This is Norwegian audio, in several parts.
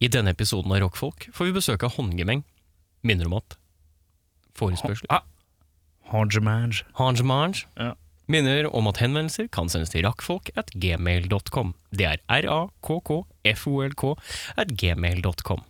I denne episoden av Rockfolk får vi besøk av håndgemeng. Minner om at forespørsler Ah. Hodgemange. Hangemange. Ja. Minner om at henvendelser kan sendes til rakkfolk at gmail.com. Det er r-a-k-k-f-o-l-k at gmail.com.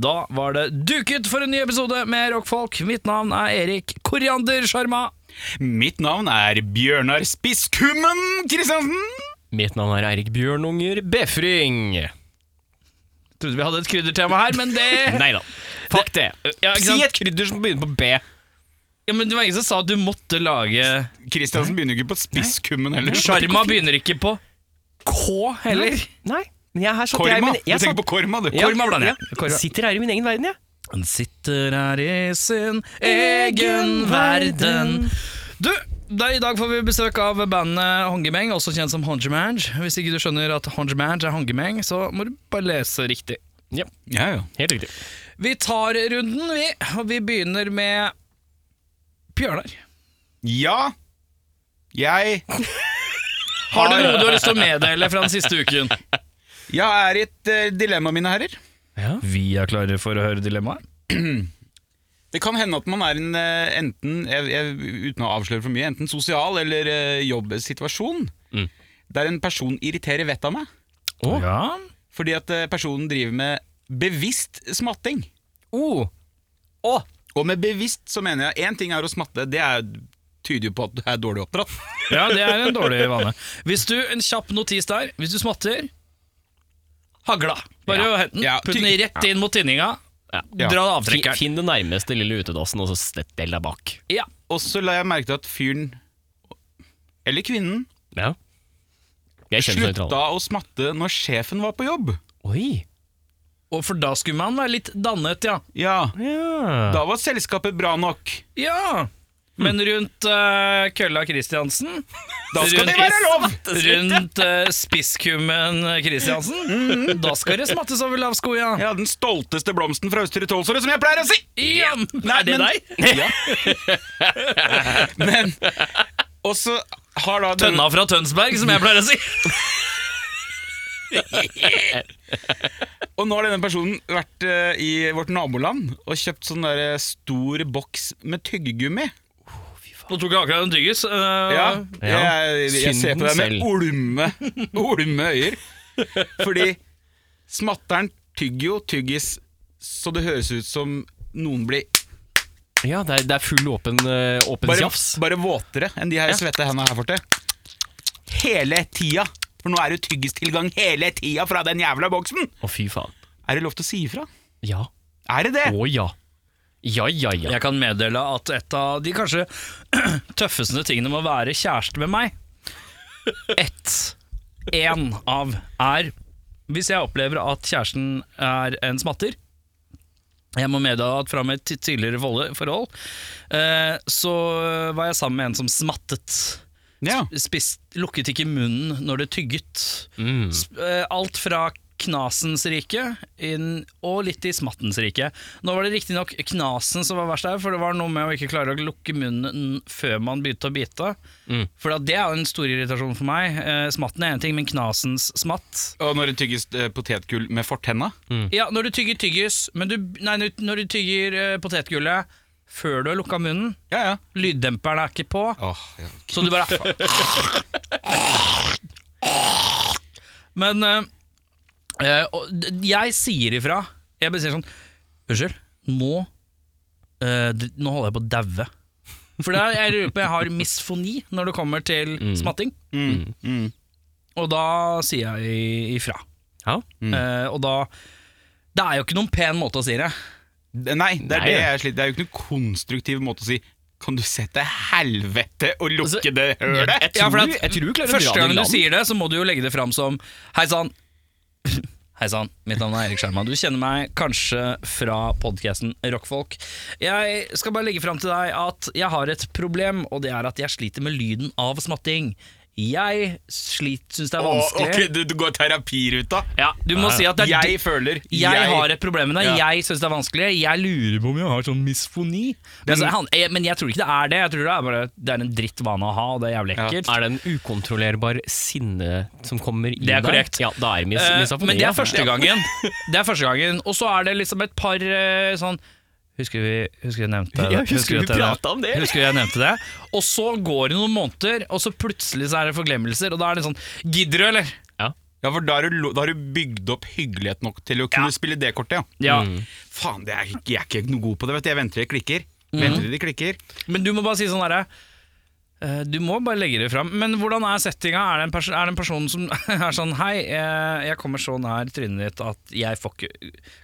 Da var det duket for en ny episode med Rockfolk. Mitt navn er Erik Koriander Sjarma. Mitt navn er Bjørnar Spisskummen Kristiansen. Mitt navn er Eirik Bjørnunger Befring. Trodde vi hadde et kryddertema her, men det Nei da. Fuck det. Ja, Si et krydder som begynner på B. Ja, men Det var ingen som sa at du måtte lage Kristiansen begynner jo ikke på spisskummen heller. Sjarma begynner ikke på K heller. Nei. Men jeg, her satt jeg, Korma. men, Du jeg tenker på Korma, du. Korma blander jeg. ja. Korma. Sitter her i min egen verden, jeg. Han sitter her i sin egen verden. Du, da, i dag får vi besøk av bandet Hongemeng, også kjent som Hongemange. Hvis ikke du skjønner at Hongemange er Hongemeng, så må du bare lese riktig. Ja, Ja, ja. helt riktig. Vi tar runden, vi. Og vi begynner med Bjørnar. ja. Jeg Har du noe du har lyst til å meddele fra den siste uken? Jeg er i et eh, dilemma, mine herrer. Ja. Vi er klare for å høre dilemmaet. Det kan hende at man er en eh, enten, jeg, jeg, uten å avsløre for mye, enten sosial eller eh, jobbsituasjon Mm. der en person irriterer vettet av meg. Ja. Fordi at eh, personen driver med bevisst smatting. Oh. Å. Og med bevisst så mener jeg én ting er å smatte, det er, tyder jo på at du er dårlig oppdratt. ja, det er en dårlig vane. Hvis du, En kjapp notis der. Hvis du smatter Hagla. Bare Ja. hent den. Ja, Putt den rett inn mot tinninga. Ja. Dra avtrekkeren. finn den nærmeste lille utedassen, og så stell deg bak. Ja. Og så la jeg merke til at fyren, eller kvinnen, Ja. Slutta å smatte når sjefen var på jobb. Oi. Og for da skulle man være litt dannet, ja. Ja, Ja. da var selskapet bra nok. Ja. Men rundt uh, Kølla Kristiansen Da skal rundt, det være lov! Rundt uh, spisskummen Kristiansen Da skal det smattes over lav sko, ja. Ja, den stolteste blomsten fra Østre Tolsåret som jeg pleier å si! Ja, Er det men- deg? Ja. men Og så har da Tønna fra Tønsberg, som jeg pleier å si. Og nå har denne personen vært eh, i vårt naboland og kjøpt sånn der eh, stor boks med tyggegummi. Nå tok jeg akkurat en tyggis. uh, Ja. Jeg, jeg ser på deg med olme, olme øyer. Fordi smatteren tygger jo tyggis så det høres ut som noen blir Ja, det er, det er full åpen, eh, åpen bare, jafs. bare våtere enn de her svette hendene her til. Hele tida. For nå er det tyggistilgang hele tida fra den jævla boksen. Å, fy faen. Er det lov til å si ifra? Ja. Er det det? Å ja. Ja, ja, ja. Jeg kan meddele at et av de kanskje tøffeste tingene med å være kjæreste med meg Ett, én av, er Hvis jeg opplever at kjæresten er en smatter Jeg må meddele at fra mitt tidligere forhold- eh, Så var jeg sammen med en som smattet Ja. Spist, lukket ikke munnen når det tygget Mm. Eh, Alt fra knasens rike inn, og litt i smattens rike. Nå var det riktignok knasen som var verst her, for det var noe med å ikke klare å lukke munnen før man begynte å bite. Mm. For det er jo en stor irritasjon for meg. Eh, smatten er en ting, men knasens smatt Og når det tygges eh, potetgull med fortenna? Ja, når du tygger tyggis, men du, nei, når du tygger eh, potetgullet før du har lukka munnen, Ja, ja. lyddemperen er ikke på, Åh, ja. så du bare Men eh, eh, og jeg sier ifra. Jeg bare sier sånn Unnskyld, nå eh, Nå holder jeg på å daue. For det er, jeg lurer på jeg har misfoni når det kommer til smatting. Mm, mm. Og da sier jeg ifra. Ja. Eh, og da Det er jo ikke noen pen måte å si det. Nei, det er Nei, det ja. jeg sliter Det er jo ikke noen konstruktiv måte å si Kan du se til helvete og lukke Altså, det hølet? Jeg, Ja, for tror, at jeg tror du klarer å Første dra det gang du land. sier det, så må du jo legge det fram som Hei sann. Hei sann, mitt navn er Erik Skjerma. Du kjenner meg kanskje fra podkasten Rockfolk. Jeg skal bare legge fram til deg at jeg har et problem, og det er at jeg sliter med lyden av smatting. Jeg sliter, syns det er vanskelig. Åh, ok, du, du går terapiruta. Ja, du må si at det er Jeg føler jeg, har et problem med det. Ja. Jeg syns det er vanskelig. Jeg lurer på om jeg har sånn misfoni. Men, altså, han, jeg, men jeg tror ikke det er det. Jeg tror det er bare Det er en dritt vane å ha, og det er jævlig Ja. ekkelt. Er det en ukontrollerbar sinne som kommer i Det er deg? korrekt. Ja, da er det mis Eh, misafoni. men det ja. er første gangen. Det er første gangen Og så er det liksom et par eh, sånn Husker vi Husker jeg nevnte Ja, husker vi at pratet om det? Husker jeg nevnte det Og så går det noen måneder Og så plutselig så er det forglemmelser Og da er det sånn Gidder du eller? Ja. Ja, for da har, du, da har du bygd opp hyggelighet nok til å kunne Ja. spille det kortet, ja. Ja Faen, det er, jeg er ikke noe god på det, vet du. Jeg venter det klikker. Mhm. Venter det de klikker. Men du må bare si sånn herre du må bare legge det fram. Men hvordan er settinga? Er det en, pers er det en person som er sånn Hei, eh, jeg kommer så nær trynet ditt at jeg får ikke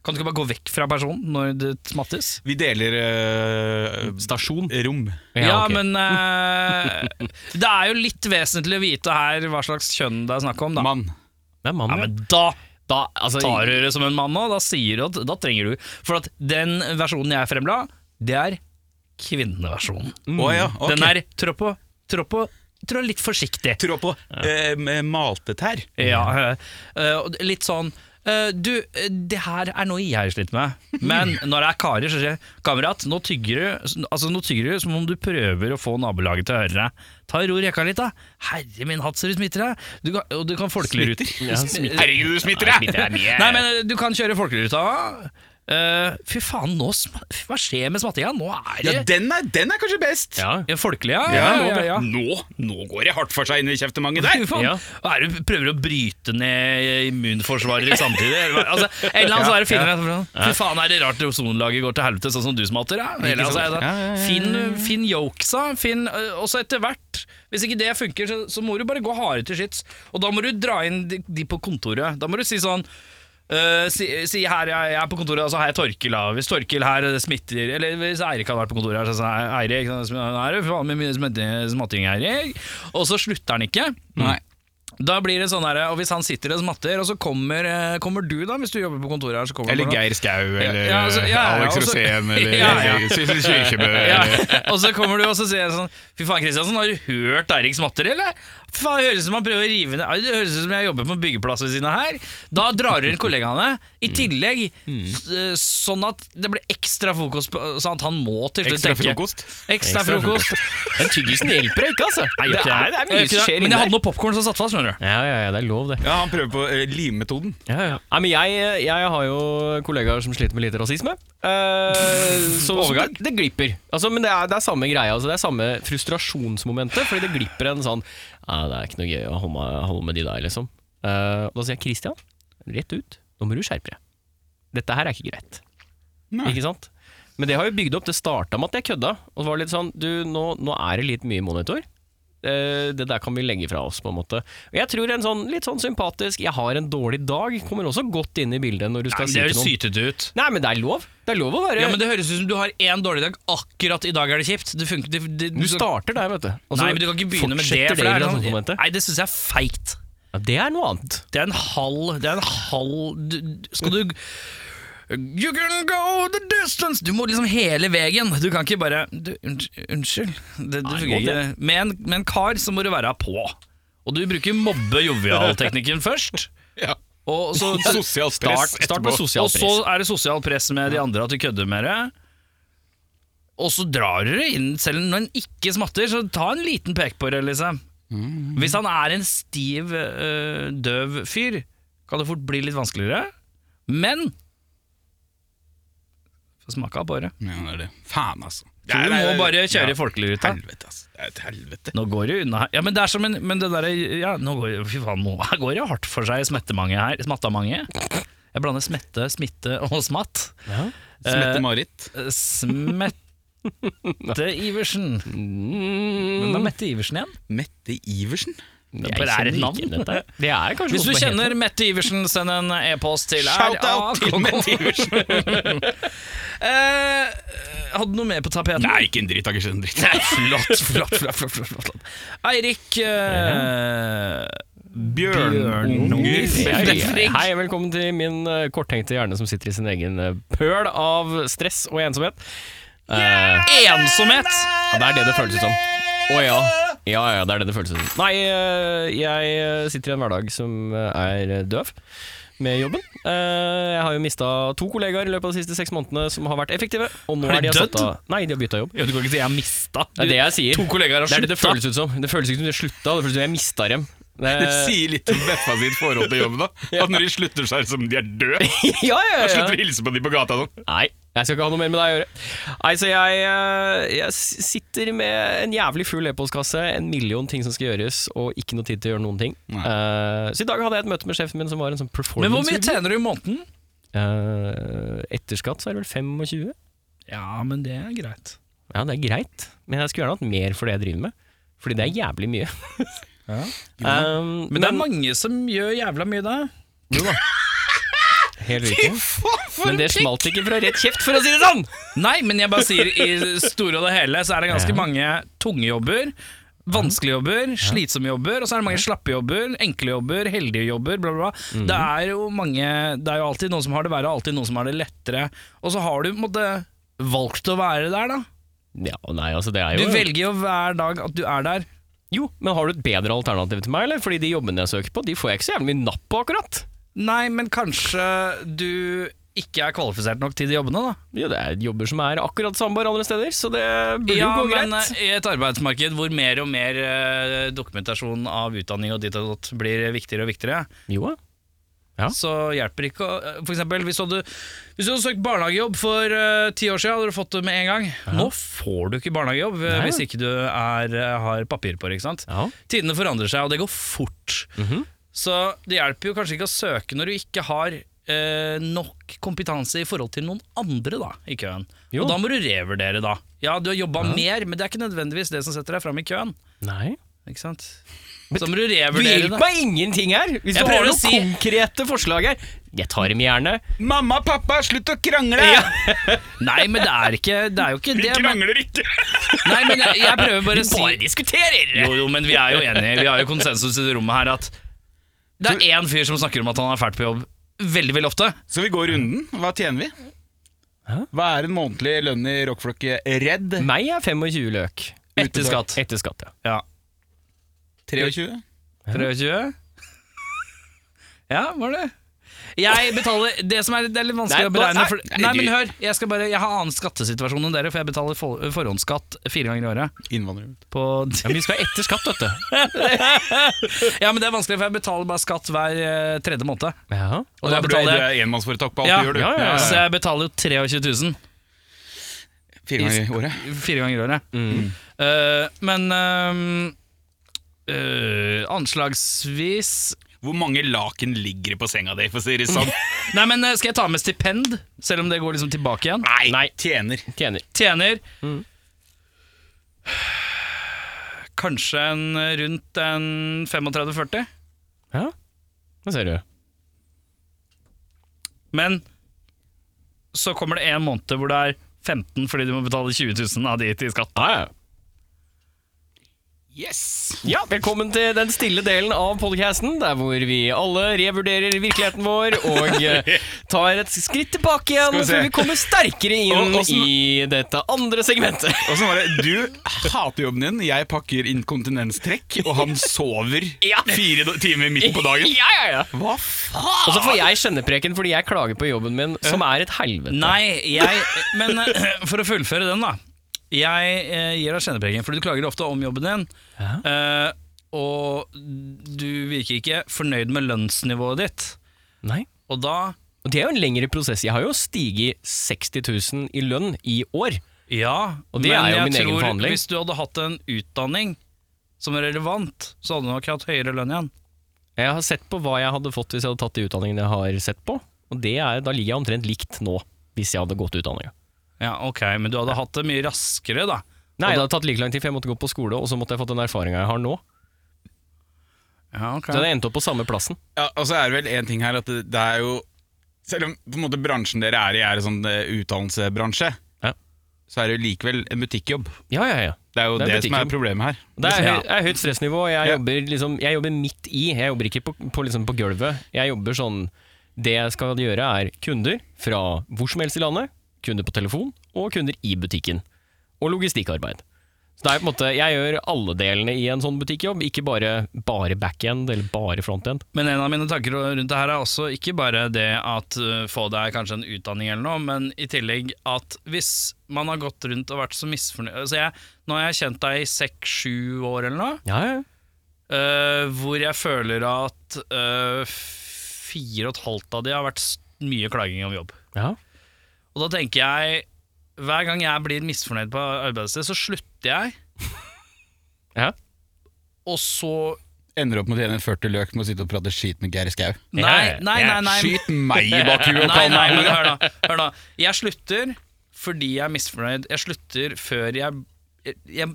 Kan du ikke bare gå vekk fra personen når det smattes? Vi deler øh, Stasjon. rom. Ja, ok. men eh, Det er jo litt vesentlig å vite her hva slags kjønn det er snakk om, da. Mann. Det er mann, Ja, ja. men da Da, altså, tar du det som en mann nå. Da sier du at da trenger du For at den versjonen jeg fremla, det er kvinneversjonen. Å ja, ok. Den er trå på, trå på Trå litt forsiktig. Trå på med malte tær. Ja, eh, litt sånn eh, Du, eh, det her er noe jeg sliter med. Men når det er karer, så sier jeg Kamerat, nå tygger du Altså nå tygger du som om du prøver å få nabolaget til å høre deg. Ta ro rekka litt, da. Herre min hatt, så du smitter deg. Du kan, og du kan folkelig ut. Ja, smitter. Herregud, du smitter deg! Nei, men eh, du kan kjøre folkeruta. Eh, fy faen, nå hva skjer med smattinga? Nå er det Ja, den er, den er kanskje best. Ja. ja, folkelig, ja. Ja, ja, ja, ja. Nå, nå går det hardt for seg inn i kjeftemanget der. Ja. Er det du prøver å bryte ned immunforsvaret samtidig? Altså, en eller annen så er det finner Fy faen, er det rart ozonlaget går til helvete sånn som du smatter? Eller, altså, Ja, ja, ja, ja. Finn, finn jokesa. Finn, øh, også etter hvert. Hvis ikke det funker, så, så må du bare gå hardere til skitts. Og da må du dra inn de, de på kontoret. Da må du si sånn øh, si, si her jeg, jeg er på kontoret, og så har jeg Torkil Da. Hvis Torkil her smitter Eller hvis Eirik hadde vært på kontoret her, så sa Eirik er det faen mye smatting, Eirik. Og så slutter han ikke. Nei. Da blir det sånn her, og Hvis han sitter og smatter, og så kommer, eh, kommer du, da hvis du jobber på kontoret her så kommer Eller. Geir Skau, eller ja, altså, ja, Alex altså- Rosén, eller Ja, Kyrkjebø. ja. Og så kommer du og så sier sånn Fy faen, Kristiansen, har du hørt Eirik smatter, eller? Faen, Det høres ut som han prøver å rive ned Det høres ut som jeg jobber på en byggeplass ved siden av her. Da drar du inn kollegaene. I tillegg s- sånn at det blir ekstra fokus på Sånn at han må til slutt Ekstra tenke frokost. Ekstra frokost. Den tyggisen hjelper deg ikke, altså. Nei, det, gjør ikke er, det er mye som skjer Men inni jeg hadde der. noe popkorn som satt fast, skjønner du. Ja, ja, ja, det er lov, det. Ja, han prøver på uh, limetoden. Ja, ja. Nei, men jeg, jeg har jo kollegaer som sliter med litt rasisme. Eh, så, så det, det glipper. Altså, men det er, det er samme greia. Altså, det er samme frustrasjonsmomentet, fordi det glipper en sånn ja, Det er ikke noe gøy å holde med, holde med de der, liksom. Uh, da sier jeg Christian, rett ut, nå må du skjerpe deg. Dette her er ikke greit. Nei. Ikke sant? Men det har jo bygd opp. Det starta med at jeg kødda. Og det var litt sånn Du, nå, nå er det litt mye monitor. Eh, det der kan vi legge fra oss, på en måte. Og jeg tror en sånn litt sånn sympatisk 'jeg har en dårlig dag' kommer også godt inn i bildet når du skal Nei, si det høres sytete ut. Nei, men det er lov. Det er lov å være Ja, men Det høres ut som du har én dårlig dag. Akkurat i dag er det kjipt. Det funker, det, det, Du starter der, vet du. Og Nei, men du kan ikke begynne med det. For det, er sånn, nei, det syns jeg er feigt. Ja, det er noe annet. Det er en halv Det er en halv du, du- Skal du You can go the distance Du må liksom hele veien. Du kan ikke bare du, Unnskyld. Det, det fungerer ikke. Med en, med en kar så må du være på. Og du bruker mobbe-jovial-teknikken først. Ja. Og så, sosial press start med sosial press. og så er det sosial press med de andre at du kødder med det. Og så drar du inn, selv når han ikke smatter, så ta en liten pek på det, liksom. Hvis han er en stiv, øh, døv fyr, kan det fort bli litt vanskeligere. Men Få smaker på det. Ja, det er det. Faen, altså. Så du må bare kjøre i folkeligruta. Helvete, altså. Det er et helvete. Nå går det unna her. Ja, men det er som en Men det derre Ja, nå går det Fy faen, nå her går det hardt for seg smettemange her. Smattamange. Jeg blander smette, smitte og smatt. Ja. Smette-Marit. Smette Iversen. Hvem er Mm. Mette Iversen igjen? Mette Iversen? Det er et navn. ikke. Det er Hvis du kjenner heter. Mette Iversen, send en e-post til Shout out til Mette Iversen! Eh, Hadde du noe mer på tapeten? Nei, ikke en dritt, ikke en dritt. Nei, flott, flott, flott, flott, flott, flott. Eirik eh, Bjørnunger. Hei, hei, velkommen til min eh, korttenkte hjerne som sitter i sin egen eh, pøl av stress og ensomhet. Eh, Ensomhet! Ja, det er det det føles ut som. Å ja. Ja, ja, det er det det føles som. Nei, eh, jeg eh, sitter i en hverdag som eh, er døv med jobben. Jeg har jo mista to kollegaer i løpet av de siste seks månedene som har vært effektive. Og nå Har de de dødd? Nei, de har bytta jobb. Ja, du kan ikke si 'jeg har mista'. Det er det jeg sier. To kollegaer har Det er det det føles ut som. Det føles ikke som de har slutta, det føles som jeg mista dem. Det, Det sier litt om Beffa sitt forhold til jobben. da At Når de slutter, så er det som de er døde. ja, ja, ja. ja. slutter å hilse på dem på gata. Sånn. Nei, jeg skal ikke ha noe mer med deg å gjøre. Nei, så jeg, eh, jeg sitter med en jævlig full e-postkasse, en million ting som skal gjøres, og ikke noe tid til å gjøre noen ting. Eh, så i dag hadde jeg et møte med sjefen min som var en sånn performance Men hvor mye tjener du i måneden? Uh, etter skatt så er det vel 25? Ja, men det er greit. Ja, det er greit, men jeg skulle gjerne hatt mer for det jeg driver med. Fordi det er jævlig mye. Um, Men det er mange som gjør jævla mye da. Jo da. Helt riktig. Men det smalt ikke fra rett kjeft, for å si det sånn! Nei, men jeg bare sier i store og det hele så er det ganske mange tunge jobber. Vanskelige jobber, slitsomme jobber, og så er det mange slappe jobber, enkle jobber, heldige jobber, bla, bla, bla. Mhm. Det er jo mange Det er jo alltid noen som har det verre, og alltid noen som har det lettere. Og så har du på en måte valgt å være der, da. Ja, nei, altså det er Du velger jo hver dag at du er der. Jo, men har du et bedre alternativ til meg, eller? Fordi de jobbene jeg søker på, de får jeg ikke så jævlig mye napp på, akkurat. Nei, men kanskje du ikke er kvalifisert nok til de jobbene, da. Jo, det er jobber som er akkurat sambar andre steder, så det burde Ja, jo gå greit. Ja, men i et arbeidsmarked hvor mer og mer eh, dokumentasjon av utdanning og ditt og datt blir viktigere og viktigere, Jo, Ja. så hjelper ikke å For eksempel, hvis du hadde, hvis du hadde søkt barnehagejobb for eh, ti år siden, hadde du fått det med en gang. Nå får du ikke barnehagejobb eh, Nei. hvis ikke du er, har papir på det. ikke sant? ja. Tidene forandrer seg, og det går fort. Mhm. Så det hjelper jo kanskje ikke å søke når du ikke har eh, nok kompetanse i forhold til noen andre da, i køen. Jo. Og da må du revurdere, da. Ja, du har jobba mer, men det er ikke nødvendigvis det som setter deg fram i køen. Nei. Ikke sant? Så må du Du revurdere hjelper det. meg ingenting her! Hvis Jeg du har noen si- konkrete forslag her, jeg tar dem gjerne. Mamma, pappa, slutt å krangle! Nei, men det er ikke Det er jo ikke Vi det. Men, krangler ikke! nei, men jeg, jeg prøver bare å si Vi Bare diskuterer! Jo, jo, men vi er jo enige. Vi har jo konsensus i det rommet her at det er én fyr som snakker om at han er fælt på jobb veldig, veldig ofte. Så vi går runden. Hva tjener vi? Hva er en månedlig lønn i rockflokket Redd? Meg er 25 løk. Etter skatt. Etter skatt, ja. Ja. 23? 23? Ja, var det? Jeg betaler Det som er, det er litt vanskelig Nei, å beregne nei, for, nei, Nei, men hør, jeg, skal bare, jeg har annen skattesituasjon enn dere, for jeg betaler for, forhåndsskatt fire ganger i året. Innvandrer. På, ja. Men vi skal etter skatt, vet du. ja, men det er vanskelig, for jeg betaler bare skatt hver eh, tredje måned. Ja. Og Og da betaler jeg er enmannsforetak på alt Ja, du gjør, du. ja, ja, ja. Så jeg betaler jo 23 000 Fire ganger i året. fire ganger i året. Mm. Uh, men uh, eh, anslagsvis Hvor mange laken ligger det på senga di, for å si det sånn? Nei, men eh, Skal jeg ta med stipend, selv om det går liksom tilbake igjen? Nei, Nei. tjener. Tjener. Tjener Mm. kanskje en rundt en 35-40. Ja, det ser du. Men så kommer det en måned hvor det er 15 fordi du må betale 20 000 av de til skatt. Ah, ja. Yes! Ja, velkommen til den stille delen av podcasten, der hvor vi alle revurderer virkeligheten vår og eh, tar et skritt tilbake igjen Skal vi se. før vi kommer sterkere inn Og- åssen- i dette andre segmentet. Og så var det, Du hater jobben din, jeg pakker inkontinenstrekk, og han sover Ja. fire do- timer midt på dagen. Ja, ja, ja. Hva faen? Og så får jeg kjennepreken fordi jeg klager på jobben min, som er et helvete. Nei, jeg Men eh, for å fullføre den, da. Jeg eh, gir deg kjennepreken, for du klager ofte om jobben din. Ja. eh, og du virker ikke fornøyd med lønnsnivået ditt. Nei. Og da Og det er jo en lengre prosess. Jeg har jo stiget 60 000 i lønn i år. Ja, Og det men er jo jeg min egen tror forhandling. hvis du hadde hatt en utdanning som er relevant, så hadde du nok hatt høyere lønn igjen. Jeg har sett på hva jeg hadde fått hvis jeg hadde tatt de utdanningene jeg har sett på, og det er, da ligger jeg omtrent likt nå, hvis jeg hadde gått utdanninga. Ja, ok, Men du hadde hatt det mye raskere, da. Nei, Og det hadde tatt like lang tid, for jeg måtte gå på skole, og så måtte jeg fått den erfaringa jeg har nå. Ja, ok. Så det endte opp på samme plassen. Ja, og så er det vel en ting her at det, det er jo Selv om på en måte bransjen dere er i er en sånn eh, utdannelsesbransje, Ja. så er det jo likevel en butikkjobb. Ja, ja, ja. Det er jo Det det, er som er problemet her. Det er, høy, er høyt stressnivå. Jeg, Ja. jobber liksom, jeg jobber midt i. Jeg jobber ikke på, på, liksom på gulvet. Jeg jobber sånn Det jeg skal gjøre, er kunder fra hvor som helst i landet, kunder på telefon og kunder i butikken. Og logistikkarbeid. Så det er på en måte, Jeg gjør alle delene i en sånn butikkjobb, ikke bare, bare backend eller bare frontend. Men en av mine tanker rundt det her er også ikke bare det at uh, få deg kanskje en utdanning eller noe, men i tillegg at hvis man har gått rundt og vært så misfornøyd altså jeg, Nå har jeg kjent deg i seks-sju år eller noe, Ja, ja. uh, hvor jeg føler at uh, fire og et halvt av de har vært mye klaging om jobb. ja. Og da tenker jeg hver gang jeg blir misfornøyd på arbeidsstedet, så slutter jeg, ja. og så Ender opp med å tjene 40 løk med å sitte og prate skit med Geir Skau. Nei, nei, nei. nei. Skyt meg i bakhuet og Nei, kall nei, meg men hore! hør da, hør da. Jeg slutter fordi jeg er misfornøyd. Jeg slutter før jeg, jeg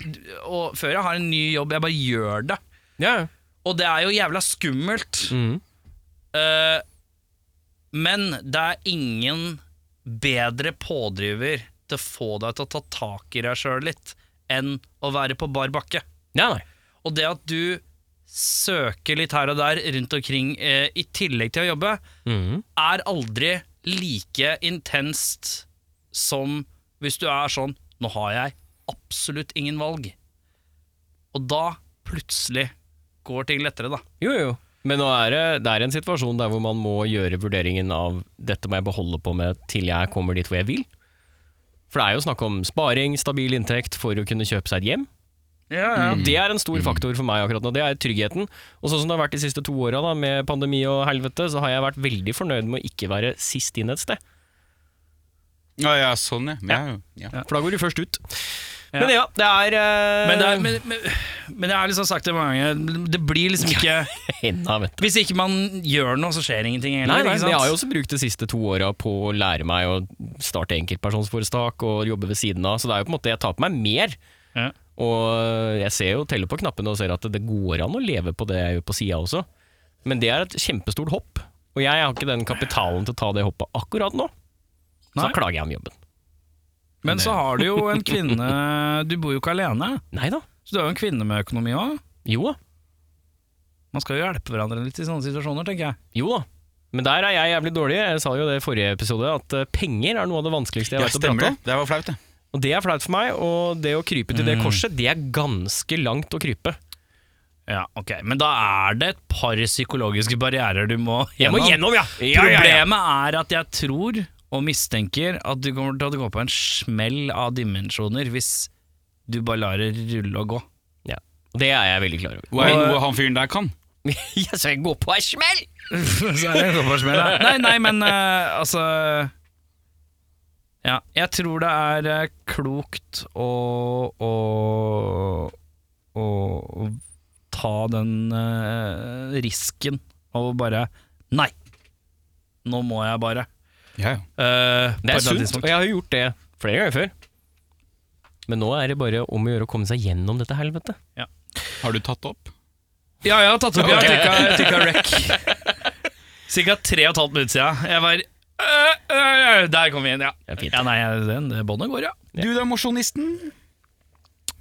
Og før jeg har en ny jobb. Jeg bare gjør det. ja. Og det er jo jævla skummelt. Mhm. Eh, men det er ingen bedre pådriver til å få deg til å ta tak i deg sjøl litt, enn å være på bar bakke. ja. Og det at du søker litt her og der rundt omkring eh, i tillegg til å jobbe, mm. er aldri like intenst som hvis du er sånn Nå har jeg absolutt ingen valg. Og da plutselig går ting lettere, da. Jo, jo. Men nå er det, det er en situasjon der hvor man må gjøre vurderingen av dette må jeg beholde på med til jeg kommer dit hvor jeg vil. For det er jo snakk om sparing, stabil inntekt for å kunne kjøpe seg et hjem. Og Det er en stor faktor for meg akkurat nå, det er tryggheten. Og sånn som det har vært de siste to åra med pandemi og helvete, så har jeg vært veldig fornøyd med å ikke være sist inn et sted. Ja, ja, sånn, ja. ja, ja. For da går du først ut. Men ja, det er, uh... Men, det er, men, men, men jeg har liksom sagt det mange ganger, det blir liksom ikke du. Hvis ikke man gjør noe, så skjer ingenting heller. Nei, nei, jeg har jo også brukt de siste to åra på å lære meg å starte enkeltpersonsforetak og jobbe ved siden av, så det er jo på en måte jeg tar på meg mer. Ja. Og jeg ser jo, teller på knappene og ser at det går an å leve på det jeg gjør på sida også. Men det er et kjempestort hopp, og jeg har ikke den kapitalen til å ta det hoppet akkurat nå. Så da klager jeg om jobben. Men så har du jo en kvinne Du bor jo ikke alene, Nei da. så du har jo en kvinne med økonomi òg. Jo da. Man skal jo hjelpe hverandre litt i sånne situasjoner, tenker jeg. Jo da. Men der er jeg jævlig dårlig. Jeg sa jo det i forrige episode, at eh, penger er noe av det vanskeligste jeg Ja, vet å prate det. om. Det var flaut, det. Og det er flaut for meg, og det å krype til det Mm. korset, det er ganske langt å krype. Ja, ok, Men da er det et par psykologiske barrierer du må gjennom. Jeg må gjennom, ja! ja, ja, ja. Problemet er at jeg tror og mistenker at du kommer til å gå på en smell av dimensjoner hvis du bare lar det rulle og gå. Ja. Det er jeg veldig klar over. Hva er noe han fyren der kan? jeg skal gå på ei smell! Så er det på en smell, ja. Nei, nei, men uh, altså Ja, jeg tror det er eh, klokt å, å, å, å ta den uh, risken av å bare Nei! Nå må jeg bare. Ja, ja. Eh, Det er sunt, og jeg har gjort det flere ganger før. Men nå er det bare om å gjøre å komme seg gjennom dette helvetet. Har du tatt opp? Ja, jeg har tatt opp, Okay. jeg tikka rec. Cirka tre og et halvt minutt siden. Jeg var øh, øh, Der kom vi inn, ja. Er ja nei, den, det båndet går, ja. Du da, mosjonisten?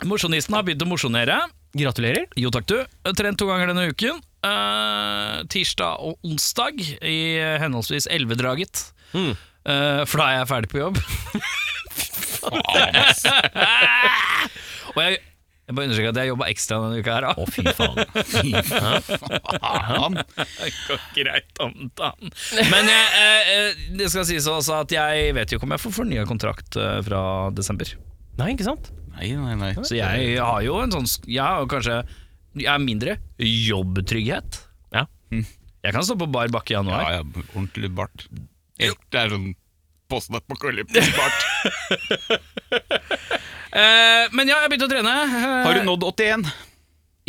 Mosjonisten har begynt å mosjonere. Gratulerer. Jo takk, du. Trent to ganger denne uken. Uh, tirsdag og onsdag i henholdsvis Elvedraget. Mm. Eh, for da er jeg ferdig på jobb. og jeg, jeg bare understreker at jeg jobba ekstra denne uka her. da. Å, fy faen. Det går greit om dagen. Men jeg, eh, eh, det skal sies også at jeg vet jo ikke om jeg får fornya kontrakt eh, fra desember. Nei, ikke sant? Nei, nei, nei. Så jeg har jo en sånn sk- Jeg har jo kanskje Jeg er mindre jobbtrygghet. Ja. Jeg kan stå på bar bakke i januar. Ja, ja, ordentlig bart. Det er sånn Postnett på bart. Eh, men ja, jeg har begynt å trene. Eh, Har du nådd 81?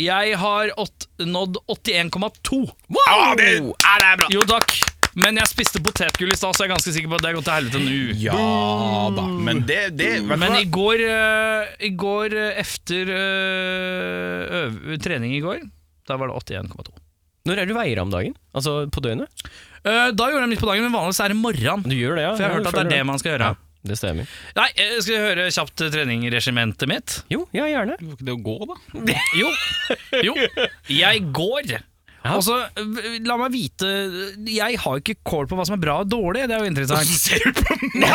Jeg har åt, nådd 81,2. Wow! Ah, det- er det bra! Jo takk. Men jeg spiste potetgull i stad, så jeg er ganske sikker på at det har gått til helvete nå. Ja da. Men det, det Men i går, uh, i går uh, efter uh, øv, trening i går, da var det 81,2. Når er du veier om dagen? Altså på døgnet? Eh, da gjorde jeg midt på dagen, men vanligvis er det morgen. Du gjør det, ja? For jeg har Ja, hørt at det er det man skal gjøre. Ja, det stemmer. Nei, eh, skal vi høre kjapt treningregimentet mitt? Jo, ja, gjerne. Du var ikke det å gå, da? Jo. jo. Jeg går. Og så, eh, la meg vite Jeg har jo ikke kål på hva som er bra og dårlig. Det er jo interessant. Ser du på meg?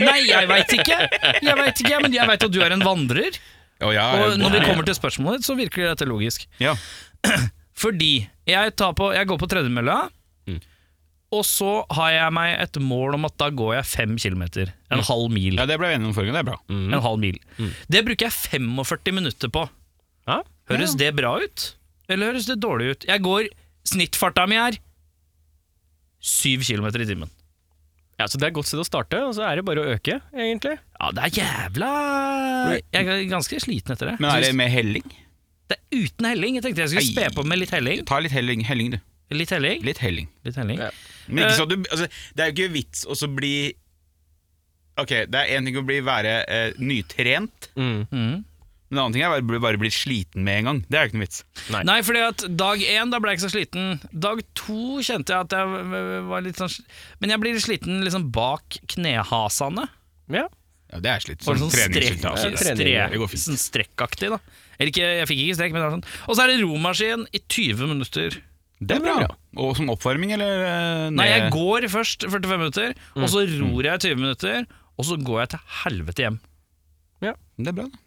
Nei, jeg veit ikke. Jeg vet ikke, Men jeg veit at du er en vandrer. Oh, ja, Og når vi kommer til spørsmålet ditt, så virker dette logisk. Ja. Fordi jeg, tar på, jeg går på tredemølla, Mm. Og så har jeg meg et mål om at da går jeg fem kilometer. En halv mil. ja, det ble vi enige om forrige. Det er bra. Mm. En halv mil. Det bruker jeg 45 minutter på. Ja. Høres det bra ut? Eller høres det dårlig ut? Jeg går Snittfarta mi er syv kilometer i timen. ja, Så det er et godt sted å starte, og så er det bare å øke, egentlig. Ja, det er jævla Jeg er ganske sliten etter det. Men er det med helling? Det er uten helling. Jeg tenkte jeg skulle spe på med litt helling. Ta litt helling, helling du. Litt helling. Litt helling. Litt helling. Ja. Men ikke Eh. så du, altså, det er jo ikke vits å så bli Ok, det er én ting å bli være eh, nytrent, Mm. Mm. men en annen ting er bare, bare bli sliten med en gang. Det er jo ikke noe vits. Nei. Nei, fordi at dag én da ble jeg ikke så sliten. Dag to kjente jeg at jeg var litt sånn Men jeg blir sliten liksom bak knehasene. Ja. Ja, Det er slitt. Sånn sånn treningstiltak. Ja, stre, trening, det går fint. sånn strekkaktig, da. Eller ikke, jeg fikk ikke strekk, men det var sånn. Og så er det romaskin i 20 minutter. Det er bra. Og som oppvarming, eller Ned? Nei, jeg går først 45 minutter, og så ror jeg 20 minutter, og så går jeg til helvete hjem. Ja, Det er bra, da.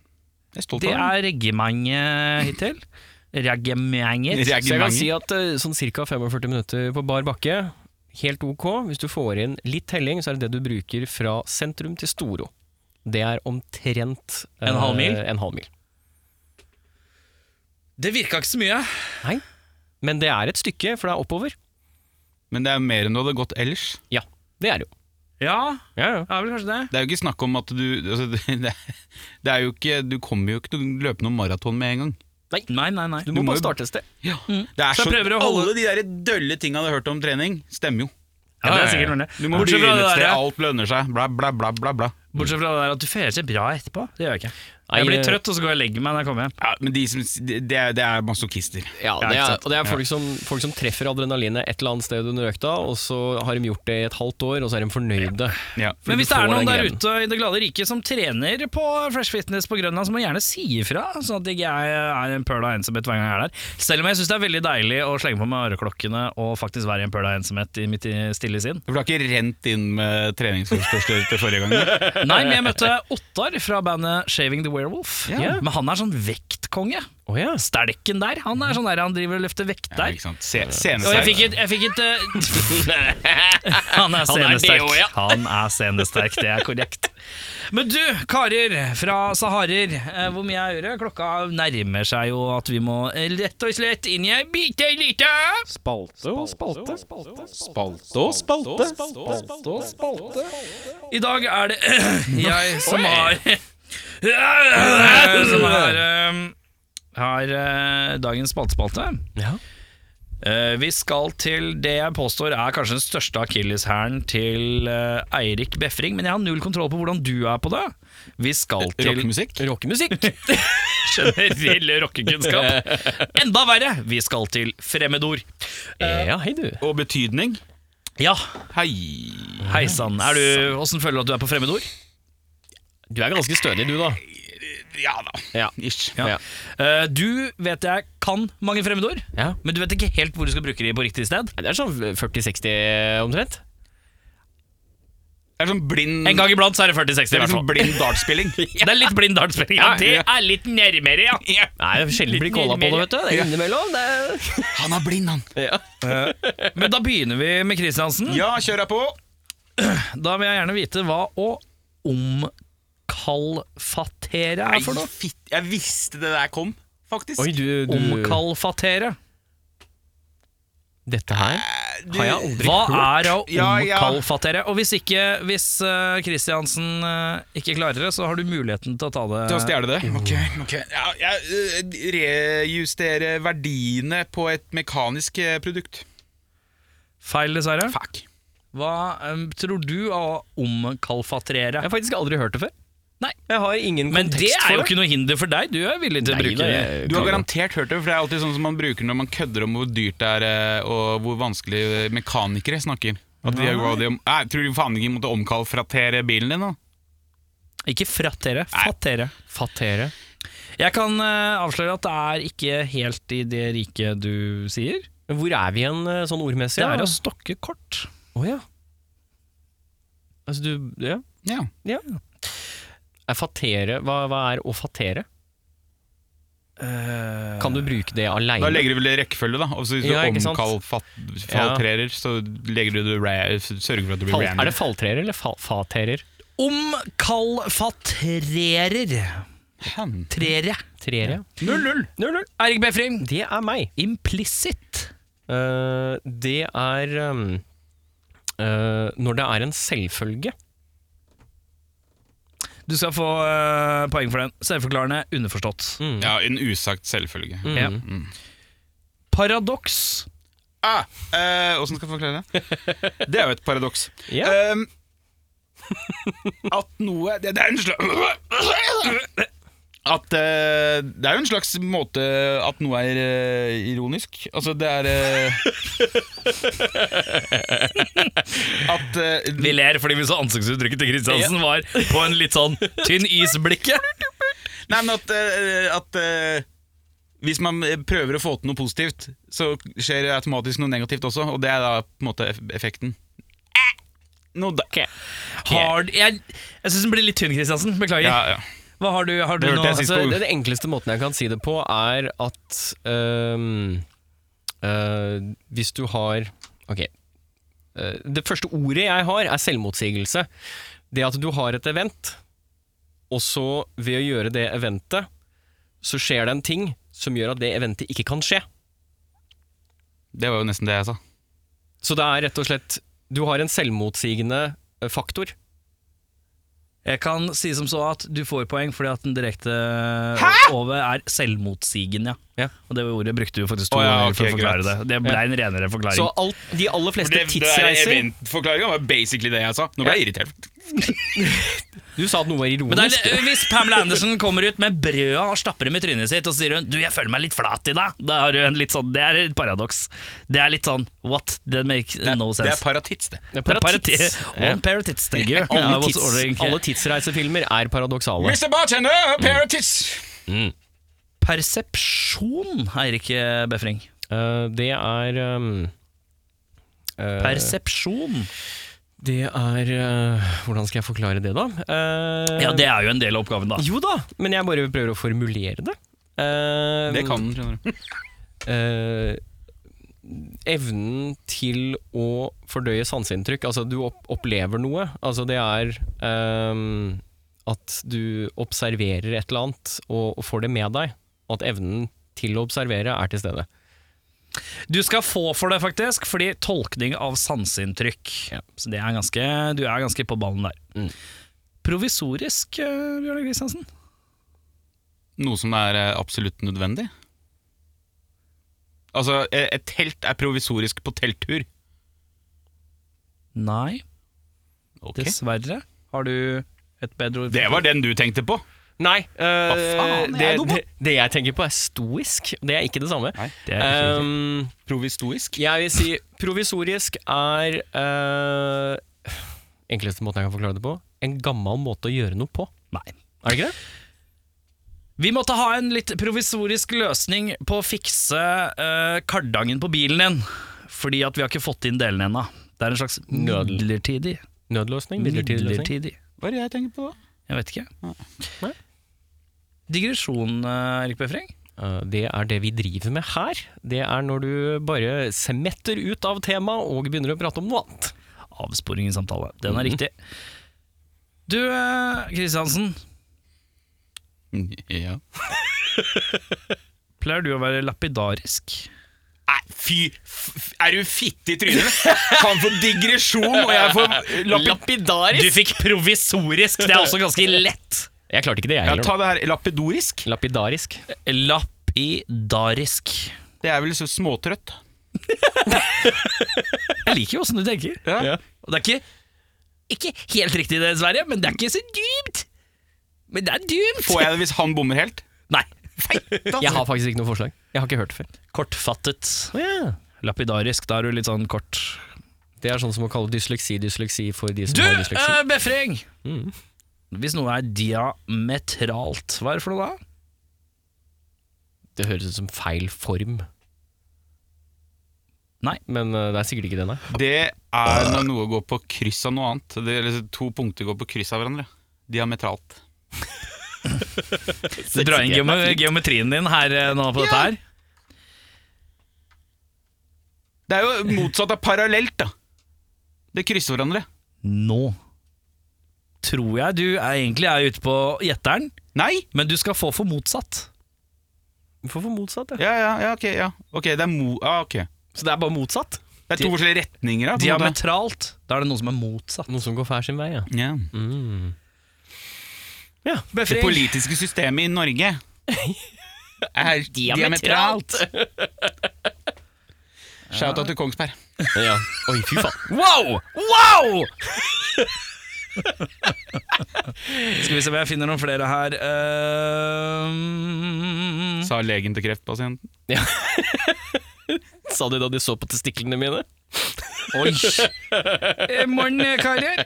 Jeg er stolt Det av er reggementet hittil. Reggementet. Så jeg kan si at eh, sånn ca. 45 minutter på bar bakke, helt ok. Hvis du får inn litt telling, så er det det du bruker fra sentrum til Storo. Det er omtrent eh, En halv mil? En halv mil. Det virka ikke så mye. Nei, men det er et stykke, for det er oppover. Men det er mer enn du hadde gått ellers. Ja, det er det jo. Ja, Ja, ja. det er vel kanskje det. Det er jo ikke snakk om at du altså, det, det er jo ikke Du kommer jo ikke til å løpe noen maraton med en gang. Nei, nei, nei. Du Du må må bare starte et sted. Det er Så så, holde- Alle de der dølle tinga du har hørt om trening, stemmer jo. Ja, det er sikkert noe. Du må begynne et sted, alt lønner seg. Bla, bla, bla, bla, bla. bortsett fra det der at du føler seg bra etterpå. Det gjør jeg ikke. Jeg blir eh, trøtt, og så går jeg og legger meg når jeg kommer hjem. Ja, men de som, det, er, det er masochister. Ja, det er, og det er folk som, folk som treffer adrenalinet et eller annet sted under økta, og så har de gjort det i et halvt år, og så er de fornøyde. Ja. For Men hvis det er noen der ute i det glade riket som trener på Fresh Fitness på Grønland, så må gjerne si ifra, sånn at ikke jeg er en pøl av ensomhet hver gang jeg er der. Selv om jeg syns det er veldig deilig å slenge på meg øreklokkene og faktisk være i en pøl av ensomhet i mitt stille sinn. For du har ikke rent inn med treningsutstyr til forrige gang? Nei, men jeg møtte Ottar fra bandet Shaving the Werewolf. Ja. Men han er sånn vektkonge. Oh, ja. Stelken der. Han er sånn der han driver og løfter vekt Ja, der. ikke sant? Se, Og jeg fikk et, jeg fikk et uh, Han er scenesterk. ja. Han er scenesterk, det er korrekt. Men du, karer fra Saharer, eh, hvor mye er øret? Klokka nærmer seg jo at vi må eh, rett og slett inn i ei bitte lita Spalte og spalte. Spalte og spalte. I dag er det jeg som har Som er, er eh, dagens spaltespalte. Ja. Eh, vi skal til det jeg påstår er kanskje den største akilleshæren til eh, Eirik Befring, men jeg har null kontroll på hvordan du er på det. Vi skal til Rockemusikk? Rockemusikk. generell rockekunnskap. Enda verre, vi skal til fremmedord. ja, hei du. Og betydning? Ja, Hei. hei sann. Åssen føler du at du er på fremmedord? Du er ganske stødig du, da. Ja da. Ja. Ish. Ja. Uh, du vet jeg kan mange fremmedord, Ja. men du vet ikke helt hvor du skal bruke de på riktig sted. Det er sånn 40-60 omtrent. Det er sånn blind En gang iblant så er det 40-60 Det i er liksom blind dartspilling. Det er litt blind dartspilling. Ja, det er litt nærmere, ja. Nei, det er sjelden blir kåla på det, vet du. Det er innimellom. Det er... Han er blind, han. Ja. Men da begynner vi med Kristiansen. Ja, kjør jeg på. Da vil jeg gjerne vite hva å omkalfatere er for noe. fitt, jeg visste det der kom, faktisk. Oi, du, du Omkalfatere. Dette her Du- har jeg aldri Hva hørt. er å omkalfatere? Og hvis ikke, hvis uh, Kristiansen eh, ikke klarer det, så har du muligheten til å ta det Til å stjele det? Ok, ok ja, jeg, Rejustere verdiene på et mekanisk eh, produkt. feil, dessverre. Fuck. Hva um, tror du å omkalfatere? Jeg har faktisk aldri hørt det før. Nei. Jeg har ingen Men det kontekst er jo ikke noe hinder for deg. Du er villig til å Nei, bruke det. Du har garantert hørt det, for det er alltid sånn som man bruker når man kødder om hvor dyrt det er, eh, og hvor vanskelig eh, mekanikere snakker. At de, de, jeg tror de faen ikke måtte omkalfratere bilen din da. Ikke frattere, fattere. Fattere. Jeg kan eh, avsløre at det er ikke helt i det riket du sier. Men hvor er vi igjen sånn ordmessig? Det er å stokke kort. Å ja. Altså du Ja. Ja. ja. Er fatere hva, hva er å fatere? Uh, Kan du bruke det aleine? Da legger du vel i rekkefølge, da. Og så hvis du Ja, du omkalfatrerer, så legger du det ra- sørger for at du blir Fall, random. er det falltrerer eller fa faterer? Omkalfatrerer. Trere. Trere. Treer, ja. 0-0. 0-0. Eirik Befrim. Det er meg. Implicit. Uh, det er um, uh, når det er en selvfølge. Du skal få uh, poeng for den. Selvforklarende, underforstått. Mm. Ja, en usagt selvfølge. Mm. Ja. Mm. Paradoks. Ah, eh, Åssen skal jeg forklare det? Det er jo et paradoks. Yeah. Um, at noe Det, det er en slags At uh, Det er jo en slags måte at noe er uh, ironisk. Altså, det er uh, At Vi ler fordi vi så ansiktsuttrykket til Kristiansen var på en litt sånn tynn is-blikket. Nei, men at, at Hvis man prøver å få til noe positivt, så skjer det automatisk noe negativt også, og det er da på en måte eff- effekten. No, da. Hard jeg jeg syns den blir litt tynn, Kristiansen. Beklager. Ja, ja. Hva har du, har du Det nå? Altså, det enkleste måten jeg kan si det på, er at um, uh, Hvis du har Ok. Uh, det første ordet jeg har, er selvmotsigelse. Det at du har et event, og så ved å gjøre det eventet, så skjer det en ting som gjør at det eventet ikke kan skje. Det var jo nesten det jeg sa. Så det er rett og slett Du har en selvmotsigende øh, faktor. Jeg kan si som så at du får poeng fordi at den direkte over er selvmotsigende. Ja. Ja. Og det ordet brukte du faktisk to oh, ja, ganger for å forklare greit. det. Det ble en renere forklaring. Så alt, de aller fleste det, tidsreiser eventforklaringa var basically det jeg sa. Nå ble jeg irritert. Du sa at noe var ironisk. er, hvis Pamela Anderson kommer ut med brøda og stapper dem i trynet sitt og så sier hun, du, jeg føler meg litt flat i dag, da har du en litt sånn, det er et paradoks. Det er litt sånn what? That makes no sense. Det er paratits, det. Det er Det paratits. parati- Ja. One paratits, thank you. Alle, tids, alle tidsreisefilmer er paradoksale. Mr. Bartender, paratits! Persepsjon, Eirik Befring. Uh, det er um, uh, Persepsjon. Det er uh, Hvordan skal jeg forklare det, da? Eh, Ja, det er jo en del av oppgaven, da. Jo da, men jeg bare prøver å formulere det. Eh, Det kan den, skjønner du. eh, evnen til å fordøye sanseinntrykk. Altså, du opp opplever noe. Altså, det er um, at du observerer et eller annet og, og får det med deg. Og at evnen til å observere er til stede. Du skal få for det, faktisk, fordi tolkning av sanseinntrykk. Ja. Så er ganske, du er ganske på ballen der. Mm. Provisorisk, Bjørn Bjørnar Kristiansen? Noe som er eh, absolutt nødvendig. Altså, eh, et telt er provisorisk på telttur. Nei, Okay. dessverre. Har du et bedre ord? Det var den du tenkte på. Nei, Uh, faen det, det, det jeg tenker på er stoisk. Det er ikke det samme. Nei. Det ikke. Um, Provistoisk. jeg vil si provisorisk er uh, Enkleste måten jeg kan forklare det på. En gammel måte å gjøre noe på. Nei. Er det ikke det? Vi måtte ha en litt provisorisk løsning på å fikse uh, kardangen på bilen din. Fordi at vi har ikke fått inn delene ennå. Det er en slags midlertidig. Nødløsning? Midlertidig? Midlertidig. Hva er det jeg tenker på da? Jeg vet ikke. Nei. Digresjon, eh, Erik Befring? Uh, Det er det vi driver med her. Det er når du bare semetter ut av temaet og begynner å prate om noe annet. Avsporing i samtale. Den er Mhm. riktig. Du, eh, Kristiansen. Ja. Pleier du å være lapidarisk? Nei, fy! F er du fitte i trynet? Han får digresjon, og jeg får lapid... Lapidarisk! Du fikk provisorisk, det er også ganske lett. Jeg klarte ikke det, jeg Ja, heller. ta det her lapidorisk. Lapidarisk. Lapidarisk. Det er vel så småtrøtt. Jeg liker jo åssen du tenker. Ja. Og det er ikke, ikke helt riktig, dessverre, men det er ikke så dypt. Men det er dypt. Får jeg det hvis han bommer helt? Nei. Jeg har faktisk ikke noe forslag. Jeg har ikke hørt det før. Kortfattet. Oh, yeah. Lapidarisk. Da er du litt sånn kort. Det er sånn som å kalle dysleksi dysleksi for de som Du, har dysleksi. uh, Befring! Hvis noe er diametralt, hva er det for noe da? Det høres ut som feil form. Nei. Men eh, det er sikkert ikke det, nei. Det er når noe går på kryss av noe annet. Det, eller to punkter går på kryss av hverandre. Diametralt. Du drar inn geome geometrien din her eh, nå på dette her. Det er jo motsatt av parallelt, da. Det krysser hverandre. Nå tror jeg du er, egentlig er ute på gjetteren, Nei! men du skal få for motsatt. Hvorfor for motsatt? Ja. Ja, ja, ja, ok. Ja. Ok, det er mo... Ah, ok. Så det er bare motsatt? Det er to forskjellige retninger, da. på en måte. Diametralt, da er det noe som er motsatt. Noe som går hver sin vei, ja. Ja. Mm. Det politiske systemet i Norge er diametralt. Shout-out til Kongsberg. ja. Oi, fy faen. Wow! Wow! Skal vi se om jeg finner noen flere her. Uh, Sa legen til kreftpasienten. Ja. Sa de da de så på testiklene mine? Oi! Eh, Morgen, karer.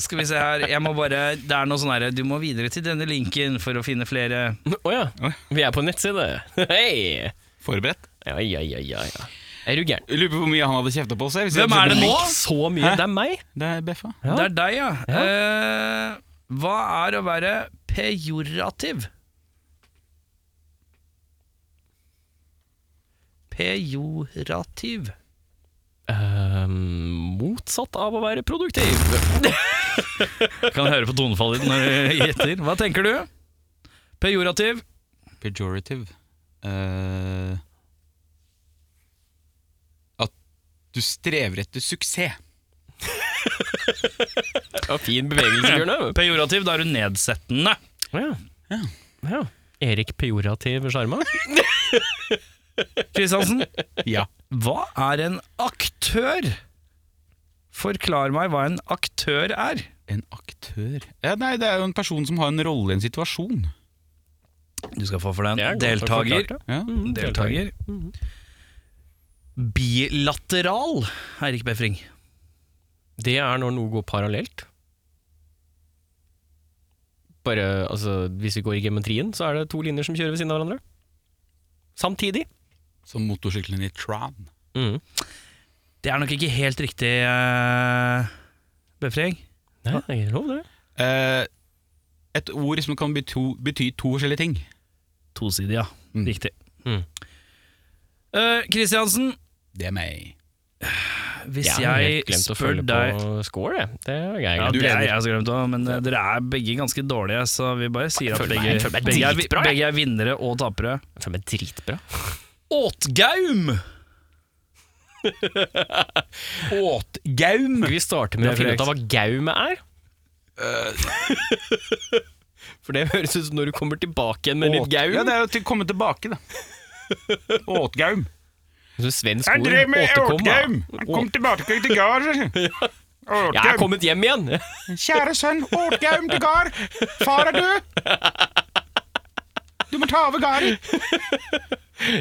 Skal vi se her. Jeg må bare Det er noe sånn herre Du må videre til denne linken for å finne flere Å ja. Vi er på nettside. Hei! Forberedt. Ja, ja, ja, ja, ja. Er du gæren? Jeg lurer på hvor mye han hadde kjefta på seg. hvis Hvem er det nå? Så mye. Hæ? Det er meg. Det er Beffa. Ja. Det er deg, ja. Eh, hva er å være pejorativ? Pejorativ. Ehm, motsatt av å være produktiv. Kan høre på tonefallet ditt når du gjetter. Hva tenker du? Pejorativ. Pejorative. Eh, at du strever etter suksess. Ja, fin bevegelse, Bjørne. Pejorativ, da er du nedsettende. Ja. Ja. ja. Erik Pejorativ Sjarma? Kristiansen, Ja. hva er en aktør? Forklar meg hva en aktør er. En aktør ja, Nei, det er jo en person som har en rolle i en situasjon. Du skal få for den. Det er godt Deltaker. forklart, Ja. Mm, Deltaker. Bilateral, Eirik Befring. Det er når noe går parallelt. Bare, altså, Hvis vi går i geometrien, så er det to linjer som kjører ved siden av hverandre. Samtidig. Som motorsykkelen i Tran. Mm. Det er nok ikke helt riktig, uh, Befring. Nei, det er lov, det. Uh, et ord som kan bety to, bety to forskjellige ting. Tosidig, ja. Mm. Riktig. Mm. Eh, Kristiansen, Det er meg. hvis Jeg har jeg glemt å spør følge deg på score, jeg. Det har jeg Ja, glemt. det er jeg også glemt også, men eh, dere er begge ganske dårlige, så vi bare sier at meg- begge, meg begge, er, dritbra, jeg. begge er vinnere og tapere. Jeg føler meg dritbra. Åtgaum! Åtgaum! Skal vi starte med å finne ut av hva gaume er? For det høres ut som når du kommer tilbake igjen med litt gaum. Ja, det er jo til å komme tilbake, da. Åtgaum. Svensk ord. drev med återkomma. Han kom tilbake til gard. Jeg er kommet hjem igjen! Kjære sønn, åtgaum til gard. Far er død. Du må ta over garden.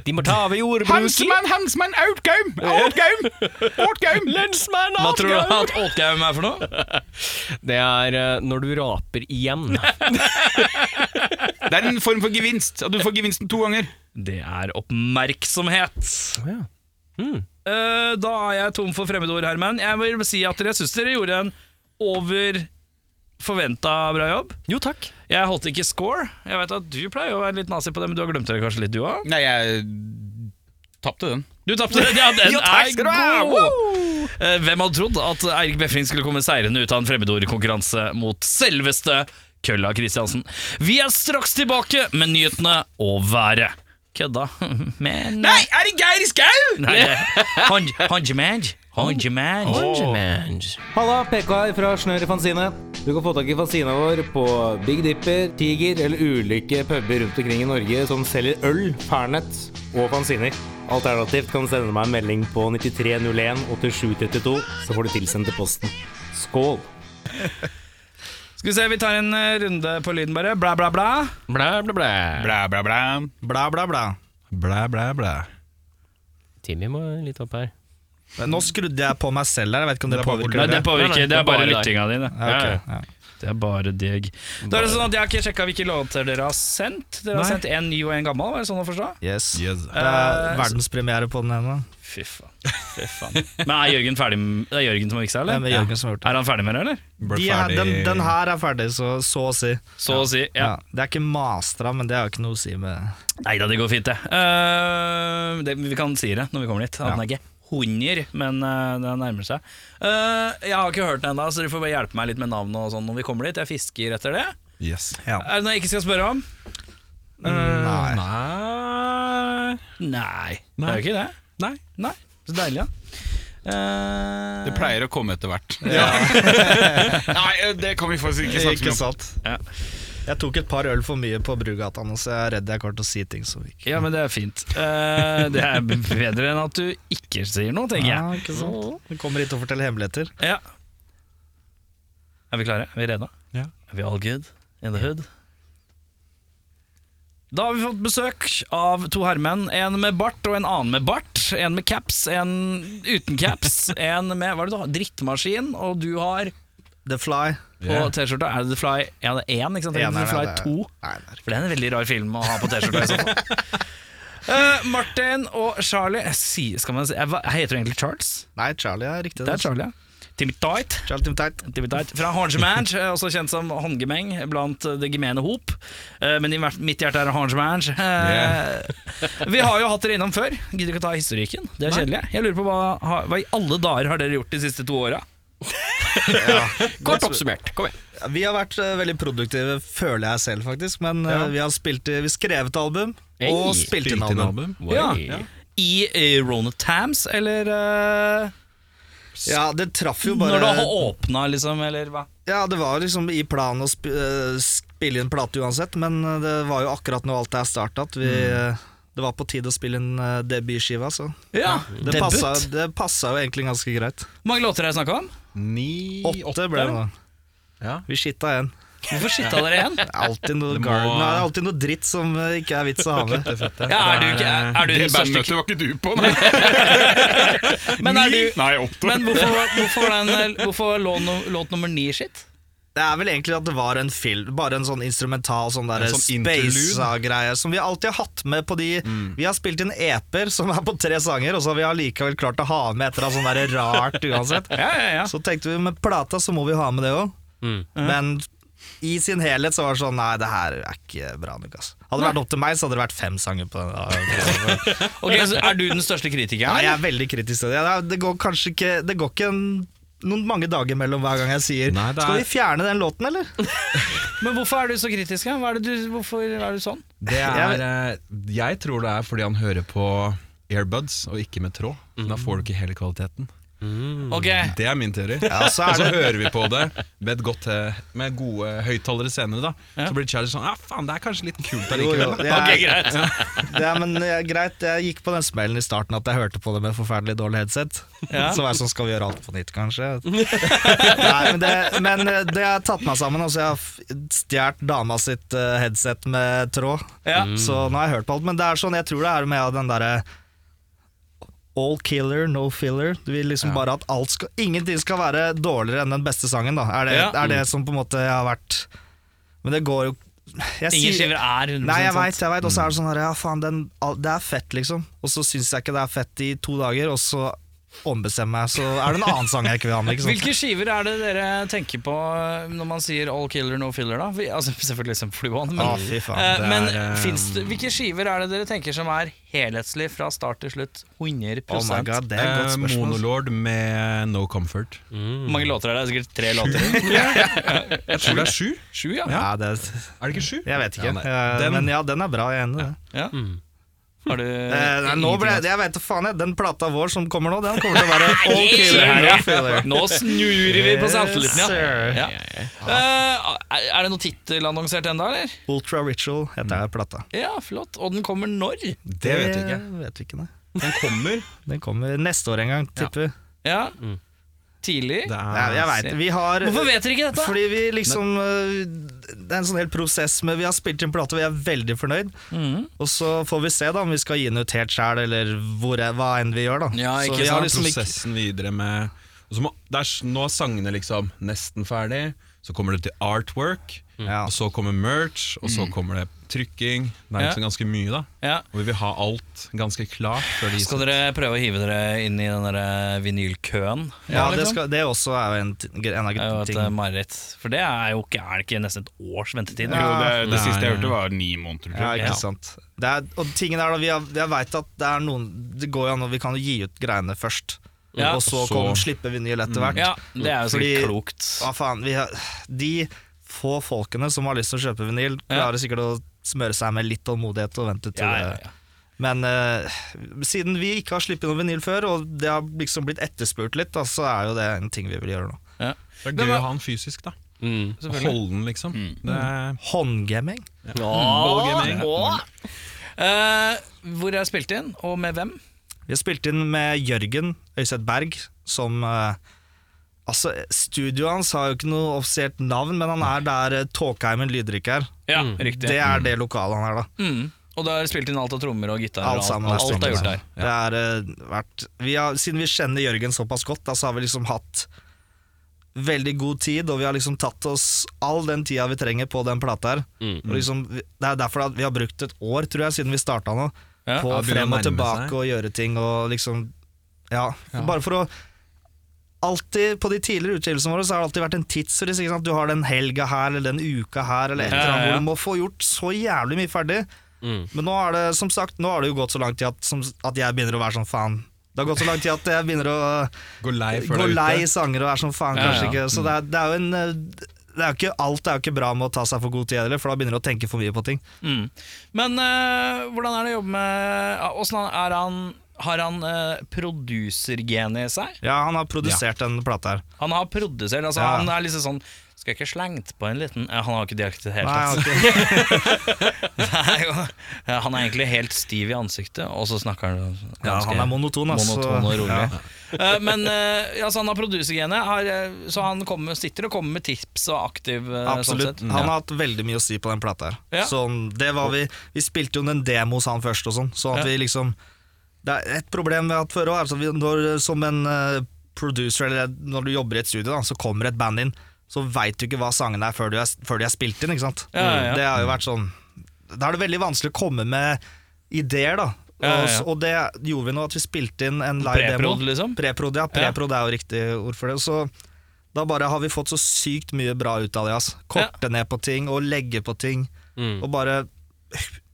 De må ta over jordbruket. Hansmann, Hansmann, Outgaum! Outgaum! Outgaum! Lensmann Hva tror du at Outgaum er for noe? Det er eh, når du raper igjen. Det er en form for gevinst. At du får gevinsten to ganger. Det er oppmerksomhet. ja. mm. Eh, da er jeg tom for fremmedord, Herman. Jeg vil si at dere syns dere gjorde en over forventa bra jobb. Jo, takk. Jeg holdt ikke score. Jeg vet at Du pleier å være litt nazi på det, men du har glemt det kanskje litt, du òg? Nei, jeg tapte den. Du tapte den! Ja, den Jo, takk er god! Eh, Hvem hadde trodd at Eirik Befring skulle komme seirende ut av en fremmedordkonkurranse mot selveste Kølla Kristiansen? Vi er straks tilbake med nyhetene og været. Kødda. Men Nei, er det Geir Skau?! Nei, det Hanjemanj. Hanjemanj. Halla, PK her fra Snør i Fanzine. Du kan få tak i fanzina vår på Big Dipper, Tiger eller ulike puber rundt omkring i Norge som selger øl, pernett og fanziner. Alternativt kan du sende meg en melding på 9301 8732, så får du tilsendt til posten. Skål! Skal vi se, vi tar en eh, runde på lyden, bare. Bla, bla, bla. Blæ, blæ, blæ. Blæ, blæ, blæ. Blæ, blæ, blæ. Blæ, blæ, blæ. Timmy må litt opp her. Men Nå skrudde jeg på meg selv her. Jeg vet ikke om det, Det er påvirker Nei, det påvirker, det er bare lyttinga di, det. Ja, ok, ja. Det er bare deg. Da er det sånn at Jeg har ikke sjekka hvilke låter dere har sendt. Dere har Nei. sendt en ny og en gammel, er det sånn å forstå? Yes. Yes. Det er verdenspremiere på den ene. Fy faen. Fy faen. Men er Jørgen ferdig med, Det er Jørgen som har miksa, er eller? Ja, det. Er han ferdig med det, eller? De er, den, den her er ferdig, så, så å si. Så å si. Ja. Ja. Det er ikke mastra, men det har ikke noe å si med Nei da, det går fint, det. Uh, det. Vi kan si det når vi kommer dit. At Ja. den er ikke 100, men uh, det nærmer seg. Uh, jeg har ikke hørt den ennå, så du får bare hjelpe meg litt med navnet og sånn når vi kommer dit. Jeg fisker etter det. Yes. Ja. Er det noe jeg ikke skal spørre om? Nei. Nei Nei. Det er jo ikke det. Nei. Nei. Så deilig, ja. Eh, Det pleier å komme etter hvert. Nei, det kan vi faktisk ikke snakke Ikke om. sant. Ja. Jeg tok et par øl for mye på Brugata nå, så jeg er redd jeg kommer til å si ting som ikke Ja, men det er fint. Uh, det er bedre enn at du ikke sier noe, tenker jeg. Ja, ikke sant? Du kommer hit og forteller hemmeligheter. Ja. Er vi klare? Er vi rede? Ja. Er vi all good in the hood? Da har vi fått besøk av to herremenn. En med bart og en annen med bart. En med caps, en uten caps. En med hva er det du har? drittmaskin, og du har The Fly. På T-skjorta Er det The Fly Ja, det er én, ikke sant? Det er The Fly ja, det er- 2. Nei, det er For det er en veldig rar film å ha på T-skjorta. Eh, Martin og Charlie jeg sier- skal man si, jeg, jeg heter egentlig Charles. Nei, Charlie er riktig. Det er Charlie, ja. Timmy Tight. Charlie Timmy Tight. Fra Hangemange, eh, også kjent som håndgemeng blant det gemene hop. Eh, Men i mitt hjerte er Hangemange. Yeah. Vi har jo hatt dere innom før. Gidder ikke å ta historikken. Det er kjedelig. Jeg lurer på hva, hva i alle dager har dere gjort de siste to åra? Kort oppsummert. Kom igjen. Vi har vært uh, veldig produktive, føler jeg selv, faktisk. Men eh, vi har spilt i- vi skrevet album, Hey, og spilt inn album. Ja. Oi. I uh, Rona Tams, eller uh, Ja, det traff jo bare når det har åpna, liksom, eller hva? Ja, det var liksom i planen å sp eh, spille inn plate uansett, men eh, det var jo akkurat når alt det her starta at vi eh, Det var på tide å spille inn uh, debutskiva, så Ja, det debut. passa, det passa jo egentlig ganske greit. Hvor mange låter har jeg snakka om? Ni, Åtte ble det nå. Ja. Vi skitta igjen. Hvorfor skitta dere igjen? Det alltid noe, Det må- er alltid noe dritt som eh, ikke er vits å ha med. Ja, er du, ikke, er, er du Det bandmøtet var ikke du på, nei. Men, er du, Nei, åtte. men hvorfor, hvorfor, den, hvorfor lå no, låt nummer ni shit? Det er vel egentlig at det var en film, bare en sånn instrumental sånn der sånn space-greie som vi alltid har hatt med på de Vi har spilt inn EP-er som er på tre sanger, og så har vi allikevel klart å ha med et eller annet sånn der rart uansett. Ja, ja, ja. Så tenkte vi med plata så må vi ha med det òg. Mm. Men i sin helhet så var det sånn Nei, det her er ikke bra nok. Altså. Hadde det vært opp til meg, så hadde det vært fem sanger på den. Ok, så Er du den største kritikeren? Nei, jeg er veldig kritisk til det. Går kanskje ikke Det går ikke en, noen mange dager mellom hver gang jeg sier Nei, er- Skal vi fjerne den låten, eller? Men hvorfor er du så kritisk? ja? Hva er det du, hvorfor er du sånn? Det er, eh, jeg tror det er fordi han hører på earbuds og ikke med tråd. Da får du ikke hele kvaliteten. Ok, Det er min teori. Ja, så Og er så det hører vi på det med, godt, eh, med gode høyttalere senere. da Så blir Charlie sånn Ja, faen, det er kanskje litt kult Jo, jo, allikevel. det ok, er, greit. det er, men er greit. Jeg gikk på den smellen i starten at jeg hørte på det med forferdelig dårlig headset. Ja. Så var jeg sånn, skal vi gjøre alt på nytt, kanskje? Nei, men det, men det har tatt meg sammen. Altså, jeg har stjålet dama sitt eh, headset med tråd. Ja. Så nå har jeg hørt på alt. Men det er sånn, jeg tror det er med den derre All killer, no filler. Du vil liksom bare at alt skal Ingenting skal være dårligere enn den beste sangen, da. Er det, Ja. er det som på en måte har vært Men det går jo jeg Ingen skiver er 100 Nei, jeg veit. Og så er det sånn her, ja faen, den, det er fett, liksom. Og så syns jeg ikke det er fett i to dager, og så ombestemmer meg, så er det en annen sang jeg ikke vil ha med. Ikke sant? Hvilke skiver er det dere tenker på eh, når man sier all killer, no filler? da? Vi, altså, selvfølgelig som Fluon, men, ah, faen. eh, men er, eh, finnes det, hvilke skiver er det dere tenker som er helhetslig fra start til slutt? 100 Oh my god, det er et Eh, godt spørsmål. Monolord med No Comfort. Hvor mange låter er det? Det er sikkert tre låter. Jeg tror det er sju. Sju, ja. Ja, det, Er det ikke sju? jeg vet ikke. Ja. Eh, Den- Men ja, den er bra, jeg er enig i det. ja. Har du Eh, nei, nå ble, jeg vet da faen, jeg. Den plata vår som kommer nå, den kommer til å være all killer, ja. Nå snur vi på selvtilliten, ja. ja. Uh, er det noe tittel annonsert ennå, eller? Ultra Ritual heter plata. Ja, flott. Og den kommer når? Det vet vi ikke. vet vi ikke, nei. Den kommer. Den kommer neste år en gang, tipper vi. Ja. Tidlig. Det Nei, jeg vet, vi har Hvorfor vet dere ikke dette? Fordi vi liksom øh, Det er en sånn hel prosess med Vi har spilt inn plate, vi er veldig fornøyd. Mm. Og så får vi se da om vi skal gi den ut helt sjæl, eller hvor, hva enn vi gjør. da Ja, Så vi har liksom ikke prosessen videre med og så må, det er, s- Nå er sangene liksom nesten ferdig, så kommer det til artwork, ja. og så kommer merch, og så kommer det trykking. Det er Ja. liksom ganske mye, da. Ja. Og vi vil ha alt ganske klart før de Skal dere prøve å hive dere inn i den der eh, vinylkøen? ja, det, liksom? skal, det også er jo en, en av Det eh, tingene. mareritt. For det er jo ikke, er det ikke nesten et års ventetid? Jo, det, det Nei. siste jeg hørte, var ni måneder. Ja, ikke Ja. sant det er, Og tingen er da Vi, har, jeg vet at det er noen Det går jo an og vi kan jo gi ut greiene først Ja. Og så, så- slippe vinyl etter hvert Ja, det er jo Fordi- klokt. Hva faen, vi har, de få folkene som har lyst til å kjøpe vinyl, Ja. klarer sikkert å smøre seg med litt tålmodighet og vente til Ja, ja, ja. Men uh, siden vi ikke har sluppet noen vinyl før, og det har liksom blitt etterspurt litt, da, så er jo det en ting vi vil gjøre nå. Ja. Det er gøy å ha den fysisk, da. Mm. Holde den, liksom. Det er Håndgaming. ballgaming. Uh, hvor er spilt inn, og med hvem? Vi har spilt inn med Jørgen Øyseth Berg, som uh, Altså, Studioet hans har jo ikke noe offisielt navn, men han er der uh, Tåkeheimen Lydrikk er. Ja, riktig. Det er det lokalet han er, da. Mm. Og du har spilt inn alt av trommer og gitar? Alt sammen. alt, alt er gjort der. Det er, uh, vært, vi har, siden vi kjenner Jørgen såpass godt, da, så har vi liksom hatt veldig god tid, og vi har liksom tatt oss all den tida vi trenger på den plata her. Mm. Og liksom, det er derfor at vi har brukt et år, tror jeg, siden vi starta nå, Ja. på Ja, frem og tilbake seg. og gjøre ting og liksom Ja, bare for å Alltid På de tidligere utgivelsene våre Så har det alltid vært en tidsfrist. ikke sant? Du har den helga her eller den uka her, eller et eller annet ja, ja. hvor du må få gjort så jævlig mye ferdig. Mm. Men nå er det som sagt Nå har det jo gått så lang tid at, som, at jeg begynner å være sånn faen. Det har gått så lang tid at jeg begynner å Gå lei gå lei sanger og er sånn faen, kanskje ja. ikke. Så det er, det er jo en det er jo ikke, Alt er jo ikke bra med å ta seg for god tid heller, for da begynner du å tenke for mye på ting. Mm. Men øh, hvordan er det å jobbe med ja, Åssen er han Har han uh, produsergenet i seg? Ja, han har produsert denne plate her. Han har produsert, altså Ja. han er liksom sånn Skal jeg ikke slengt på en liten ja, Han har ikke dialekt i det hele Nei, tatt. ok. Det er jo, ja, han er egentlig helt stiv i ansiktet, og så snakker han ja, han er monoton, altså. monoton og rolig. Ja. Eh, men eh, altså, han har produsergenet, har, eh, så han kommer, sitter og kommer med tips og aktiv eh, sånn sett. Han har hatt veldig mye å si på den plata her. Ja. Sånn, det var vi, vi spilte jo en demo hos han først, og sånn, sånn at Ja. vi liksom Det er et problem vi har hatt før òg. Altså når- som en eh, producer, eller når du jobber i et studio, da, så kommer et band inn, så veit du ikke hva sangene er før, du er før de er spilt inn. ikke sant? Ja, ja. Det har jo vært sånn Da er det veldig vanskelig å komme med ideer, da. Ja, ja, ja. Og, det gjorde vi nå, at vi spilte inn en live demo. Preprod, liksom? Preprod, ja. Preprod er jo riktig ord for det. Så da bare har vi fått så sykt mye bra ut av det. ass. Korte ned på ting og legge på ting. Mm. Og bare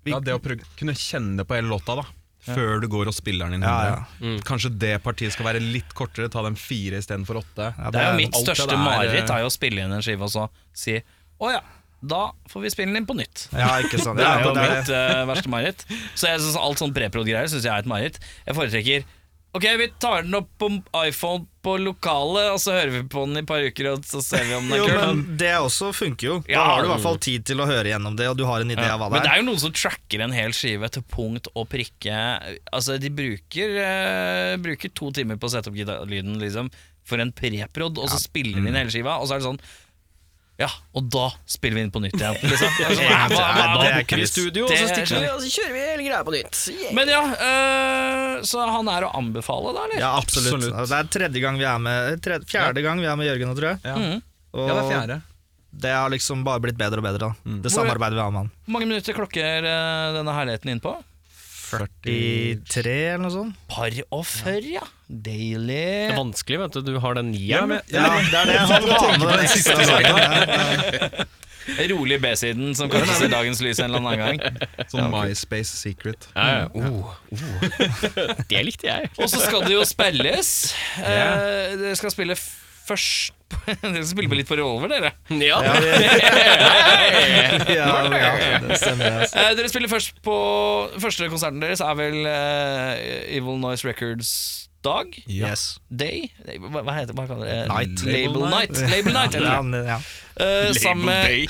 vi, Ja, det å prøve, kunne kjenne på hele låta, da. Før du går og spiller den inn. Ja, hundre. Kanskje det partiet skal være litt kortere, ta dem fire istedenfor åtte. ja, Det er jo mitt største mareritt, eh, er jo å spille inn en skive og så si å ja, da får vi spille den inn på nytt. Ja, ikke sant. Det er jo det er mitt uh, verste mareritt. Så jeg synes alt sånn preprod-greier syns jeg er et mareritt. Jeg foretrekker Ok, vi tar den opp på iPhone på lokalet, og så hører vi på den i et par uker, og så ser vi om den Jo, er kul. men det også funker jo. Da Ja. har du i hvert fall tid til å høre gjennom det, og du har en idé Ja, av hva det er Men det er. jo noen som tracker en hel skive til punkt og prikke. Altså, de bruker, uh, bruker to timer på å sette opp gitarlyden liksom, for en preprod, og så spiller de inn hele skiva, og så er det sånn Ja, og da spiller vi inn på nytt igjen. Liksom. Det er sånn, Ja, det det studio, og så stikker vi, og så kjører vi hele greia på nytt. Yeah. Men ja, øh, så han er å anbefale, da, eller? Ja, absolutt. Absolutt. Det er tredje gang vi er med tredje, Fjerde gang vi er med Jørgen nå, tror jeg. Ja. Mhm. Og ja, det er fjerde. det har liksom bare blitt bedre og bedre. da Det Hvor- samarbeidet vi har med han. Hvor mange minutter klokker eh, denne herligheten inn på? 43 eller noe sånt. Par og før, ja. Deilig. Det er vanskelig, vet du. Du har den nieren. Ja, Ja, det er det. Han har med den ekstra sangen. Rolig B-siden som kanskje ser dagens lys en eller annen gang. sånn MySpace Secret. Ja, ja. Oh, oh. Det likte jeg. Og så skal det jo spilles. Eh, Det skal spille først Dere spiller vel litt på revolver, dere. Ja. Ja, ja, ja, det stemmer. Altså. Eh, dere spiller først på Første konserten deres er vel uh, Evil Noise Records dag? Yes. Day? Hva, hva heter hva det? Night. Label Label Night. Label Night Ja, det. ja. Uh, Label med, Day.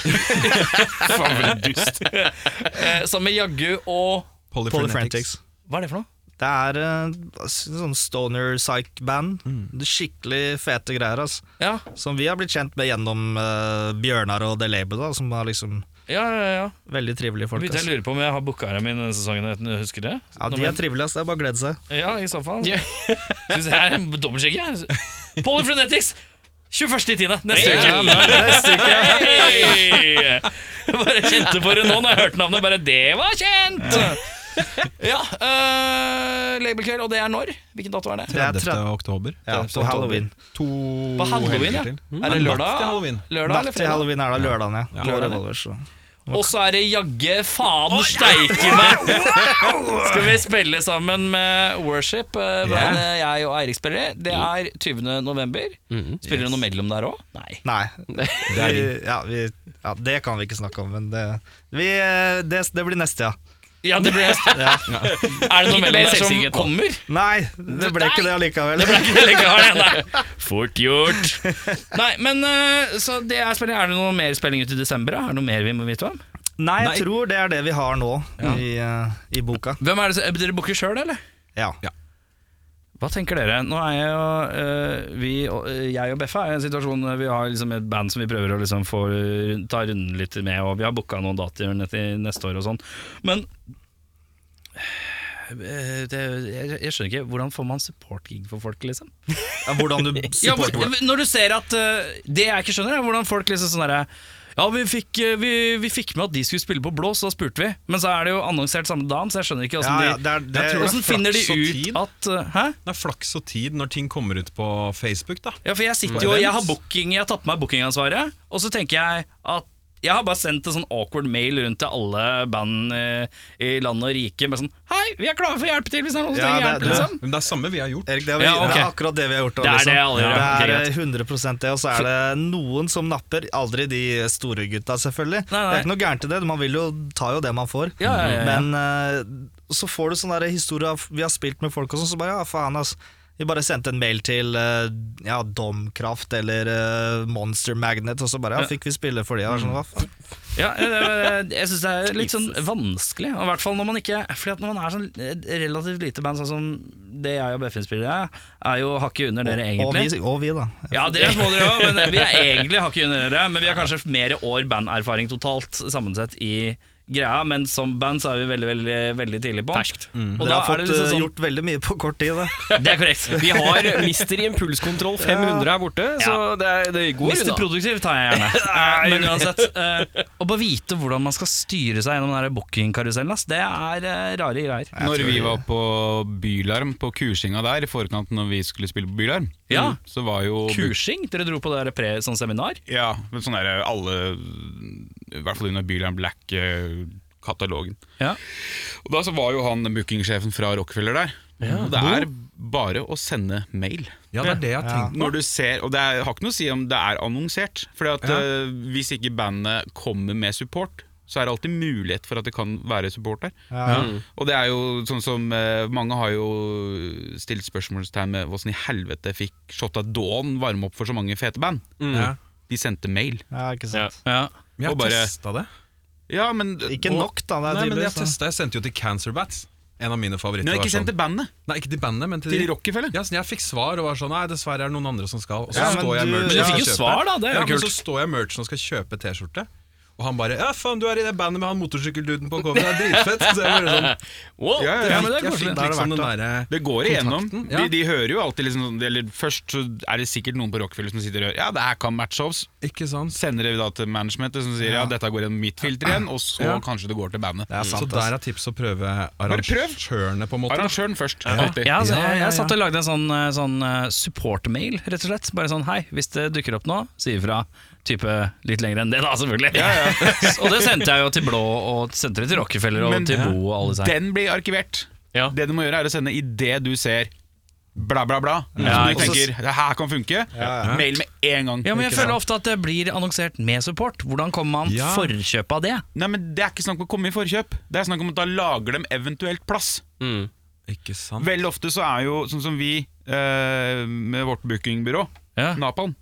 Faen, for en dust. eh, sammen med Jaggu og Polyphrenetics. Hva er det for noe? Det er uh, sånn stoner psych-band. Det er Skikkelig fete greier. Altså. Ja, Som vi har blitt kjent med gjennom uh, Bjørnar og The Label, da, som er liksom ja, ja, ja. veldig trivelige folk. altså. jeg Altså. på om jeg har booka dem inn denne sesongen. uten du Husker det? Ja, de er trivelige, altså. det er bare å glede seg. Ja, i så fall. Skal vi jeg er dobbeltsjekke. Polyfrenetics! 21.10. Neste uke. Ja, men neste uke. Hei! Bare kjente for det nå når jeg hørte navnet. Bare det var kjent! Ja, uh, Labelkveld, og det er når? Hvilken dato er det? Det er 30. oktober. Ja, på halloween. To På halloween, ja. til. Er det Natt lørdag? til halloween. Lørdag Natt til halloween er det lørdagen, ja. Ja. På Lørdag. Så. Og så er det jagge faen steike meg! Skal vi spille sammen med Worship, eh, bandet jeg og Eirik spiller? Det er 20. november. Spiller du noe mellom der òg? Nei. Nei. Vi, ja, vi, ja, det kan vi ikke snakke om, men det, vi, eh, det, det blir neste, ja. Ja, det ble Ja. Er det noe meldinger som kommer? Nei, det ble ikke det allikevel. Det ble ikke det likevel, nei. Fort gjort. Nei, men eh, så det er spilling. Er det noe mer spilling ut i desember? da? Er det noe mer vi må vite om? Nei, jeg Nei. tror det er det vi har nå i, uh, i boka. Hvem er det som, Dere booker sjøl, eller? Ja. Hva tenker dere? Nå er jeg og øh, vi, og, øh, jeg og Beffa er i en situasjon vi har liksom et band som vi prøver å liksom få ta runden litt med, og vi har booka noen datoer neste år og sånn. Men øh, det, jeg, jeg skjønner ikke Hvordan får man support-gig for folk, liksom? Ja, Hvordan du Ja, supporter hvor- når du ser at Det jeg ikke skjønner, er hvordan folk liksom sånn derre ja, vi fikk, øh, vi, vi fikk med at de skulle spille på blå, så da spurte vi. Men så er det jo annonsert samme dagen, så jeg skjønner ikke åssen Ja, ja, de Åssen finner de ut tid. at øh, Hæ? Det er flaks og tid når ting kommer ut på Facebook, da. Ja, for jeg sitter jo, jeg har booking Jeg har tatt på meg bookingansvaret Og så tenker jeg at Jeg har bare sendt en sånn awkward mail rundt til alle band eh, i land og rike med sånn, hei, vi er klare for å hjelpe til hvis det er noen som Ja, trenger det- hjelp det- liksom Men det er samme vi har gjort. Erik, det, er, vi- Ja, okay. det er akkurat det vi har gjort. Det er liksom. det alle gjør, ja. Det er eh, 100% det, og så er det noen som napper. Aldri de store gutta, selvfølgelig. Nei, nei. Det er ikke noe gærent i det. Man vil jo ta jo det man får. Ja, ja, ja, ja. Men uh, så får du sånne der historier Vi har spilt med folk og sånn, så bare ja, faen, altså. Vi bare sendte en mail til eh, ja, Domkraft eller eh, Monster Magnet, og så bare ja, fikk vi spille for de. her. Sånn, hva faen? Ja, jeg, jeg synes det er litt sånn vanskelig og I hvert fall når man ikke Fordi at når man er sånn relativt lite band Sånn som det jeg og Beffin spiller er, er jo hakket under dere Og egentlig vi, og vi, da. Ja, dere er små dere òg, men vi er egentlig hakket under dere Men vi har kanskje mer år banderfaring totalt Sammensett i greia Men som band så er vi veldig, veldig, veldig tidlig på Ferskt. Og Dere da har er det fått liksom eh, sånn gjort veldig mye på kort tid. Da. Det er korrekt Vi har Mister i impulskontroll 500 her borte, så det, er- det går Mister. Produktiv tar jeg gjerne. Eh, Men uansett, eh, å bare vite hvordan man skal styre seg gjennom den bookingkarusellen, det er uh, rare greier. Når vi var på Bylarm, på kursinga der, i forkant når vi skulle spille på Bylarm, Ja. så var jo Kursing? Dere dro på det pre sånn seminar? Ja, men sånn der alle I hvert fall under Bylarm Black-katalogen. Ja. Og Da så var jo han bookingsjefen fra Rockefeller der. og det er bare å sende mail. Ja, det er det jeg tenkte. Når du ser, og Det er, har ikke noe å si om det er annonsert. Fordi at uh, Hvis ikke bandet kommer med support, så er det alltid mulighet for at det kan være support der. Og det er jo sånn som uh, Mange har jo stilt spørsmålstegn med hvordan i helvete fikk Shot at Dawn varme opp for så mange fete band. Ja. De sendte mail. Ja, ikke sant. Ja. Ja. Vi har testa det. Ja, men Ikke Og- nok, da. Det er Nei, men jeg, tydeligvis, testet, jeg sendte jo til Cancer Bats. En av mine favoritter. Nei, var ikke sendt til bandet. Nei, ikke til bandet, men til, Til de- Rockefeller. Ja, sånn, jeg fikk svar og var sånn Nei, dessverre er det noen andre som skal. Og så Ja, står jeg i du- du fikk jo svar, da, det er jo ja, men så står jeg i merchen og skal kjøpe T-skjorte. Og han bare 'Ja, faen, du er i det bandet med han motorsykkelduden på coveret, det er dritfett'. Så jeg bare sånn Wow. Ja, ja, ja. men det er koselig. det liksom verdt Det går igjennom. Ja. De, de hører jo alltid liksom sånn Eller Først så er det sikkert noen på Rockefeller som sitter og hører Ja, det her kan matche oss. Ikke sant? Sender det da til managementet som sier ja, dette går gjennom mitt filter igjen, og så Ja. kanskje det går til bandet. Det er sant, Så der er tips å prøve arrangørene, på en måte. Arrangøren først. Alltid. altså, Ja, ja, jeg, jeg satt og lagde en sånn, eh, sånn eh, support-mail, rett og slett. Bare sånn hei, hvis det dukker opp nå, si ifra. Type litt lenger enn det, da, selvfølgelig. og det sendte jeg jo til Blå, og sendte det til Rockefeller og Men- til Bo og alle disse her. Den blir arkivert. Ja. Det du må gjøre, er å sende idet du ser bla, bla, bla. Ja, du tenker det her kan funke. Mail med en gang. Ja, men jeg føler ofte at det blir annonsert med support. Hvordan kommer man Ja. forkjøp av det? Nei, men Det er ikke snakk om å komme i forkjøp. Det er snakk om at da lager dem eventuelt plass. Mm. Ikke sant? Vel ofte så er jo sånn som vi eh, med vårt bookingbyrå, Ja. Napalm.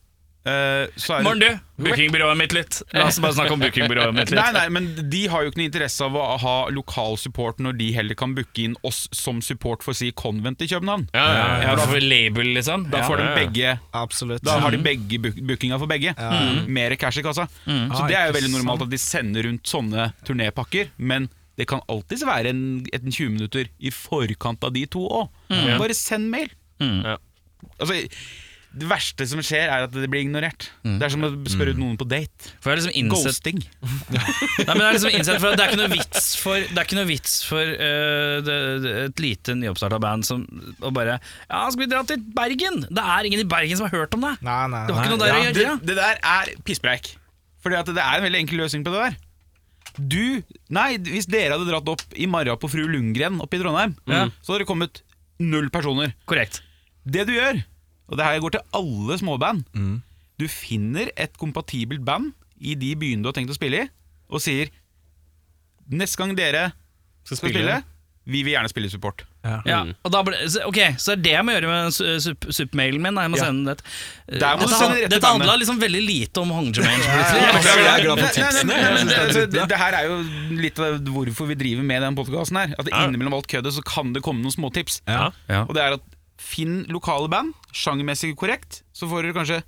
Eh, så er det du! Bookingbyrået mitt litt. La oss bare snakke om bookingbyrået mitt litt. Nei, nei, men de har jo ikke noe interesse av å ha lokal support når de heller kan booke inn oss som support for å si Convent i København. Ja, ja, ja. Ja, da får vi label, liksom. Da får de ja, ja. begge Absolutt. Da har de begge book bookinga for begge. Mer cash i kassa. Så det er jo veldig normalt at de sender rundt sånne turnépakker, men det kan alltids være en, et 20 minutter i forkant av de to òg. Bare send mail. Ja. Altså, det verste som skjer, er at det blir ignorert. Det er som å spørre ut noen på date. For jeg liksom innsett Ghosting. Nei, men det er liksom innsett for at det er ikke noe vits for Det er ikke noe vits for uh, det, det, et lite nyoppstarta band som og bare Ja, skal vi dra til Bergen? Det er ingen i Bergen som har hørt om det! Nei, nei, det, nei. noe der å det, gjøre. det der er pisspreik. Fordi at det er en veldig enkel løsning på det der. Du, nei, Hvis dere hadde dratt opp i Marja på Fru Lundgren oppe i Trondheim, mm. så hadde det kommet null personer. Korrekt. Det du gjør, og det her går til alle småband Du finner et kompatibelt band i de byene du har tenkt å spille i, og sier Neste gang dere skal spille, vi vil gjerne spille support. Ja, og da ble, ok, Så er det jeg må gjøre med su- sup- sup-mailen min. Jeg må Ja. sende det. Der må Dette, dette handla liksom veldig lite om Hong er synes det, det det, det her er jo litt av hvorfor vi driver med den podkasten her. At innimellom alt køddet så kan det komme noen småtips. Ja. Ja. Og det er at finn lokale band, sjangermessig korrekt, så får dere kanskje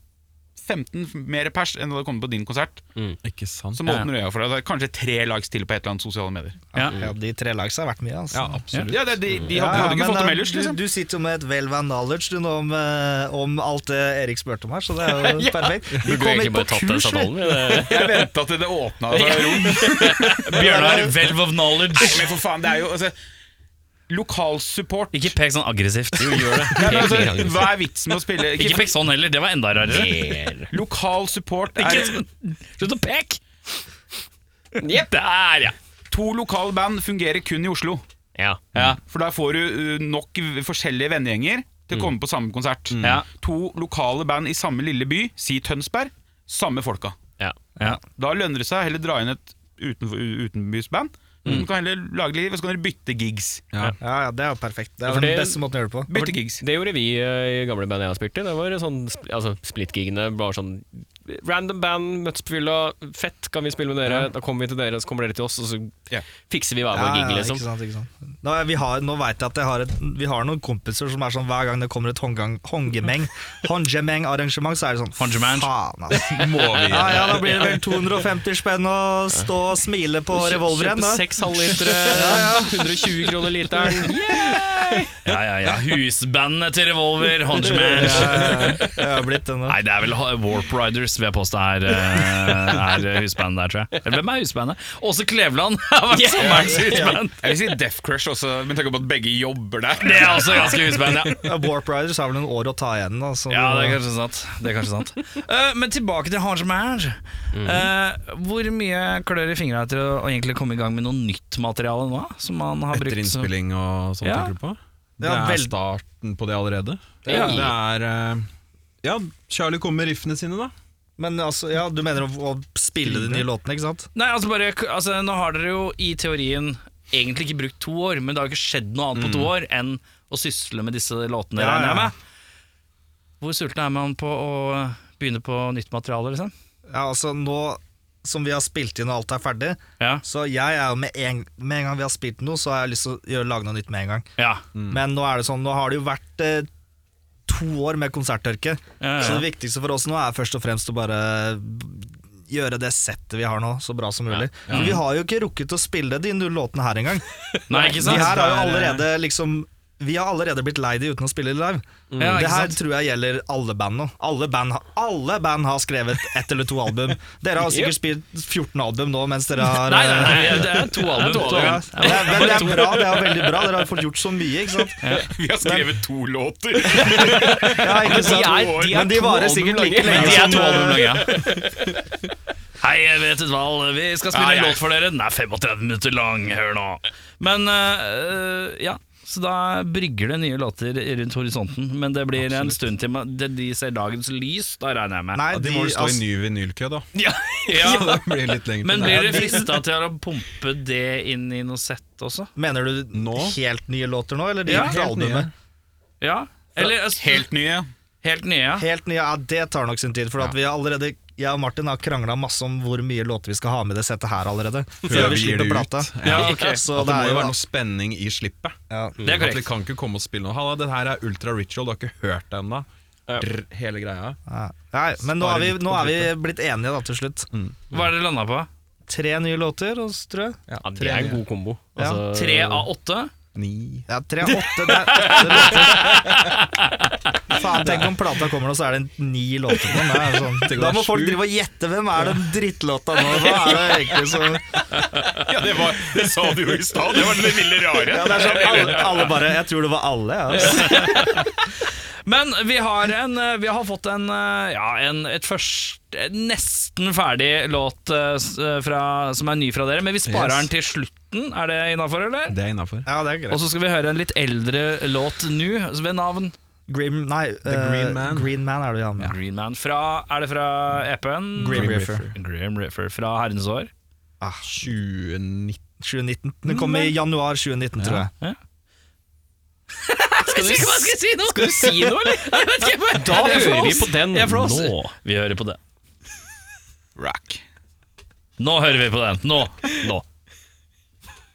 15 mer pers enn det hadde kommet på din konsert. Ikke sant? Som åpner øya for deg. Det er kanskje tre lags til på et eller annet sosiale medier. Ja. Ja, de tre lags har vært mye, altså. Ja, absolutt. Ja, det, de, de hadde, ja, hadde ikke men, fått dem eh, ellers, liksom. Du, du sitter jo med et well van knowledge du, nå om, eh, om alt det Erik spurte om her, så det er jo perfekt. Vi Burde du kom egentlig ikke bare på tatt den kurs, vi. Jeg venta til det åpna seg rom. Bjørnar, Velv of knowledge. Nei, men for faen, det er jo altså, Lokalsupport. Ikke pek sånn aggressivt. Jo, gjør det. Ja, men altså, hva er vitsen med å spille Ikke ikke, pek sånn heller, det var enda rarere. Lokal support Ikke er sånn. Slutt å peke! Der, ja. To lokale band fungerer kun i Oslo. Ja. ja. For der får du uh, nok v- forskjellige vennegjenger til å komme på samme konsert. Ja. To lokale band i samme lille by, si Tønsberg, samme folka. Ja. ja. Da lønner det seg å heller dra inn et utenfor, utenbysband. Du kan heller lage litt, og så kan dere bytte gigs. Ja. Ja, ja, det er jo perfekt. Det er Ja, den beste måten å gjøre det på. Bytte gigs. Det gjorde vi eh, i gamle band jeg har spilt i. Det var sånn, sp- altså, Split-gigene var sånn random band, møttes på fylla. Fett, kan vi spille med dere? Da kommer vi til dere, så kommer dere til oss, og så fikser vi hver vår gig, liksom. ikke sant, ikke sant. Nå, vi har, nå vet jeg at jeg har, et, vi har noen kompiser som er sånn hver gang det kommer et hongemeng Hongemeng-arrangement, så er det sånn Faen, altså. Må vi Ja, ja, da blir det vel 250 spenn å stå og smile på revolveren. Kjøpe seks halvlitere, 120 kroner literen. Ja, ja, ja. Husbandet til Revolver, hongemeng. Ja, ja, ja. Nei, det er vel Warp Riders vil jeg påstå er, eh, er husbandet der, tror jeg. Eller hvem er husbandet? Åse Kleveland har vært sommerens husband. Jeg vil si Death Crush også, med tanke på at begge jobber der. Det er også ganske husband, ja. Warp Riders har vel en år å ta igjen. Da, så Ja, det er kanskje sant. Det er kanskje sant. uh, men tilbake til Hongeman. Uh, hvor mye klør i fingra etter å, egentlig komme i gang med noe nytt materiale nå? Som man har Etter brukt Etter innspilling og sånn, Ja. tenker du på? Det Ja, er vel- starten på det allerede. Ja. Det er eh, Ja, Charlie kommer med riffene sine, da. Men altså, ja, du mener å, å spille de nye låtene, ikke sant? Nei, altså bare altså, Nå har dere jo i teorien egentlig ikke brukt to år, men det har ikke skjedd noe annet på to år enn å sysle med disse låtene, Ja, regner jeg med. Hvor sulten er man på å begynne på nytt materiale, liksom? Ja, altså nå som vi har spilt inn og alt er ferdig, Ja. så jeg er jo med en, med en gang vi har spilt noe, så har jeg lyst til å gjøre, lage noe nytt med en gang. Ja. Men nå er det sånn, nå har det jo vært eh, to år med konserttørke, Ja, ja. så det viktigste for oss nå er først og fremst å bare gjøre det settet vi har nå, så bra som mulig. For vi har jo ikke rukket å spille de null låtene her engang. Nei, ikke sant? De her har jo er, allerede liksom vi har allerede blitt lei de uten å spille live. Ja, det her tror jeg gjelder alle band nå. Alle band, har- alle band har skrevet ett eller to album. Dere har sikkert spilt 14 album nå mens dere har Nei, nei, nei, det er to album. to album. det er, det er bra, det er veldig bra. Dere har fått gjort så mye, ikke sant? Vi har skrevet to låter. Ja, ikke sant? er- de er men de varer sikkert like lenge De er som to album eh, lange, ja. Hei, jeg vet et valg. Vi skal spille Ja, en låt for dere. Den er 35 minutter lang. Hør nå. Men uh, ja, så da brygger det nye låter rundt horisonten. Men det blir en stund til man- de ser dagens lys, da regner jeg med. Nei, de de, må jo stå i altså, ny vinylkø, da. Ja, ja. Det blir litt lenger Men blir det. dere frista til å pumpe det inn i noe sett også? mener du Nå? helt nye låter nå, eller de Ja, fra helt nye. Ja? Eller altså, Helt nye. Helt nye. Helt nye, ja, det tar nok sin tid. For at vi har allerede Jeg og Martin har krangla masse om hvor mye låter vi skal ha med i det settet her allerede. Før vi slipper plata. Ja, ok. Så At det det må er jo være noe spenning i slippet. ja. Det er At vi kan ikke komme og spille noe Halla, det her er Ultra Ritual, du har ikke hørt det ennå. Hele greia. Ja. Nei, men nå er, vi, nå er vi blitt enige da til slutt. Hva er det landa på? Tre nye låter, tror jeg. Ja, det er en god kombo. Ja. Altså, Tre av åtte? Ni Ja, tre av åtte. Det er låter. Faen, tenk om plata kommer, nå, så er det ni låter på den. Det er sånn. Da må folk drive og gjette hvem er den drittlåta nå. Hva er det egentlig som Ja, det, var, det sa du jo i stad, det var det lille rare. ja, det er sånn, alle, alle bare Jeg tror det var alle, ja. Men vi har, en, eh, vi har fått en, eh, ja, en et først, nesten ferdig låt eh, eh, fra, som er ny fra dere, men vi sparer Yes. den til slutten. Er det innafor, eller? Det er innafor. ja, det er Og så skal vi høre en litt eldre låt nå, ved navn Grim, nei, The eh, Green Man. Green Man er det ja. Green Man. Fra, er det fra EP-en? Grim. Reaper. Grim Reaper fra herrens år. 2019 2019. Den kom i januar 2019, tror jeg. Skal du, skal si noe? Skal du si noe, eller? Jeg vet ikke, Da hører vi på den Jeg er nå. Vi hører på den. Rock. Nå hører vi på den. Nå. Nå.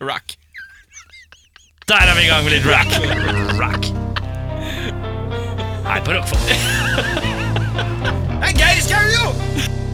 Rock. Der er vi i gang med litt rock. Rock. Her på Rockfall. Geir Skau, jo!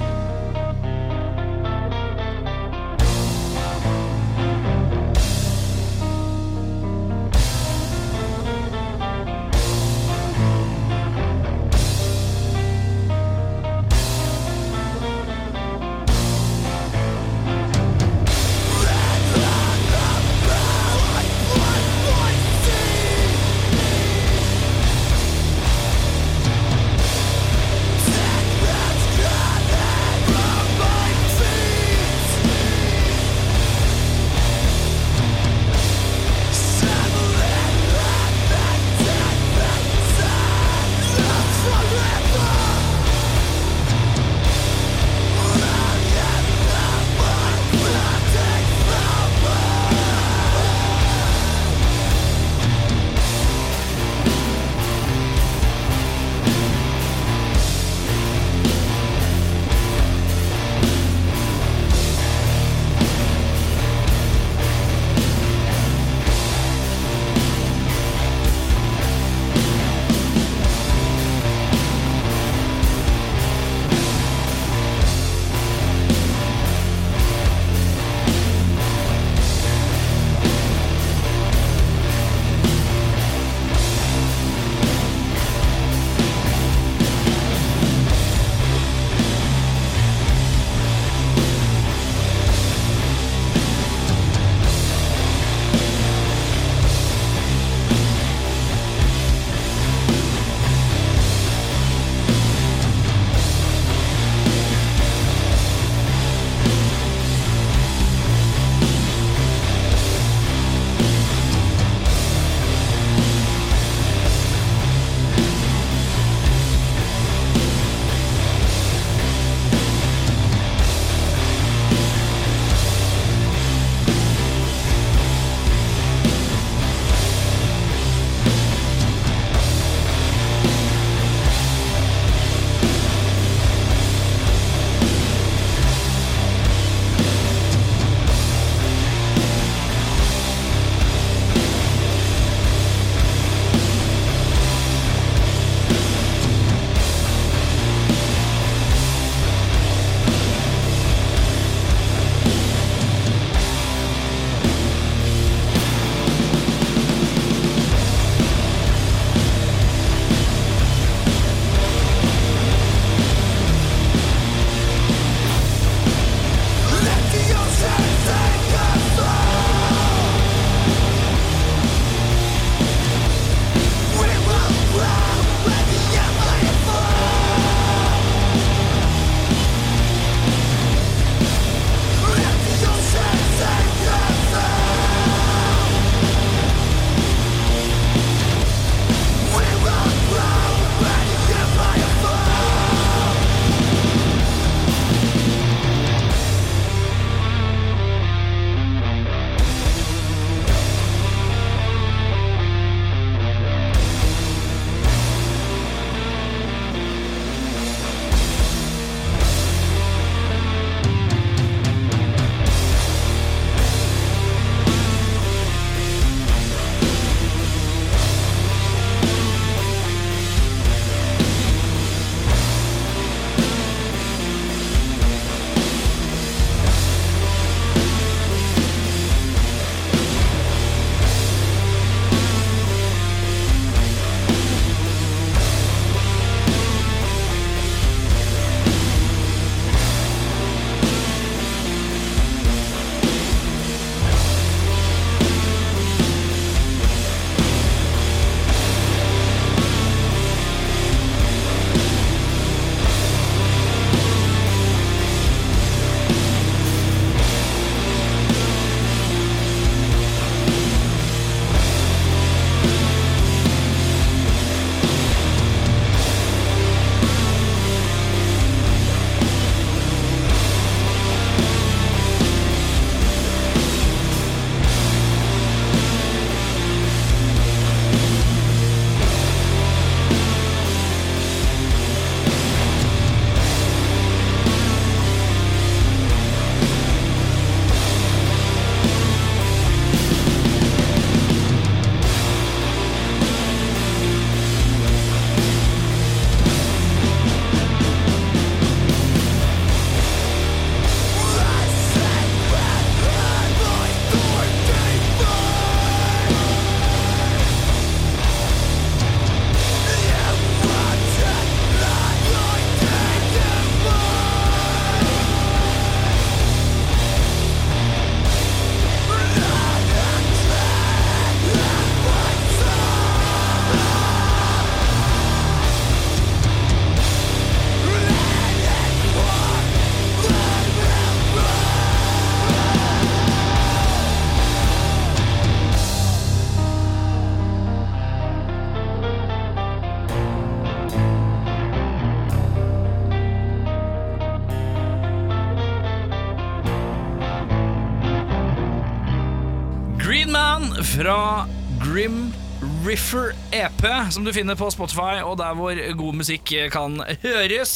Riffer EP, som du finner på Spotify og der hvor god musikk kan høres.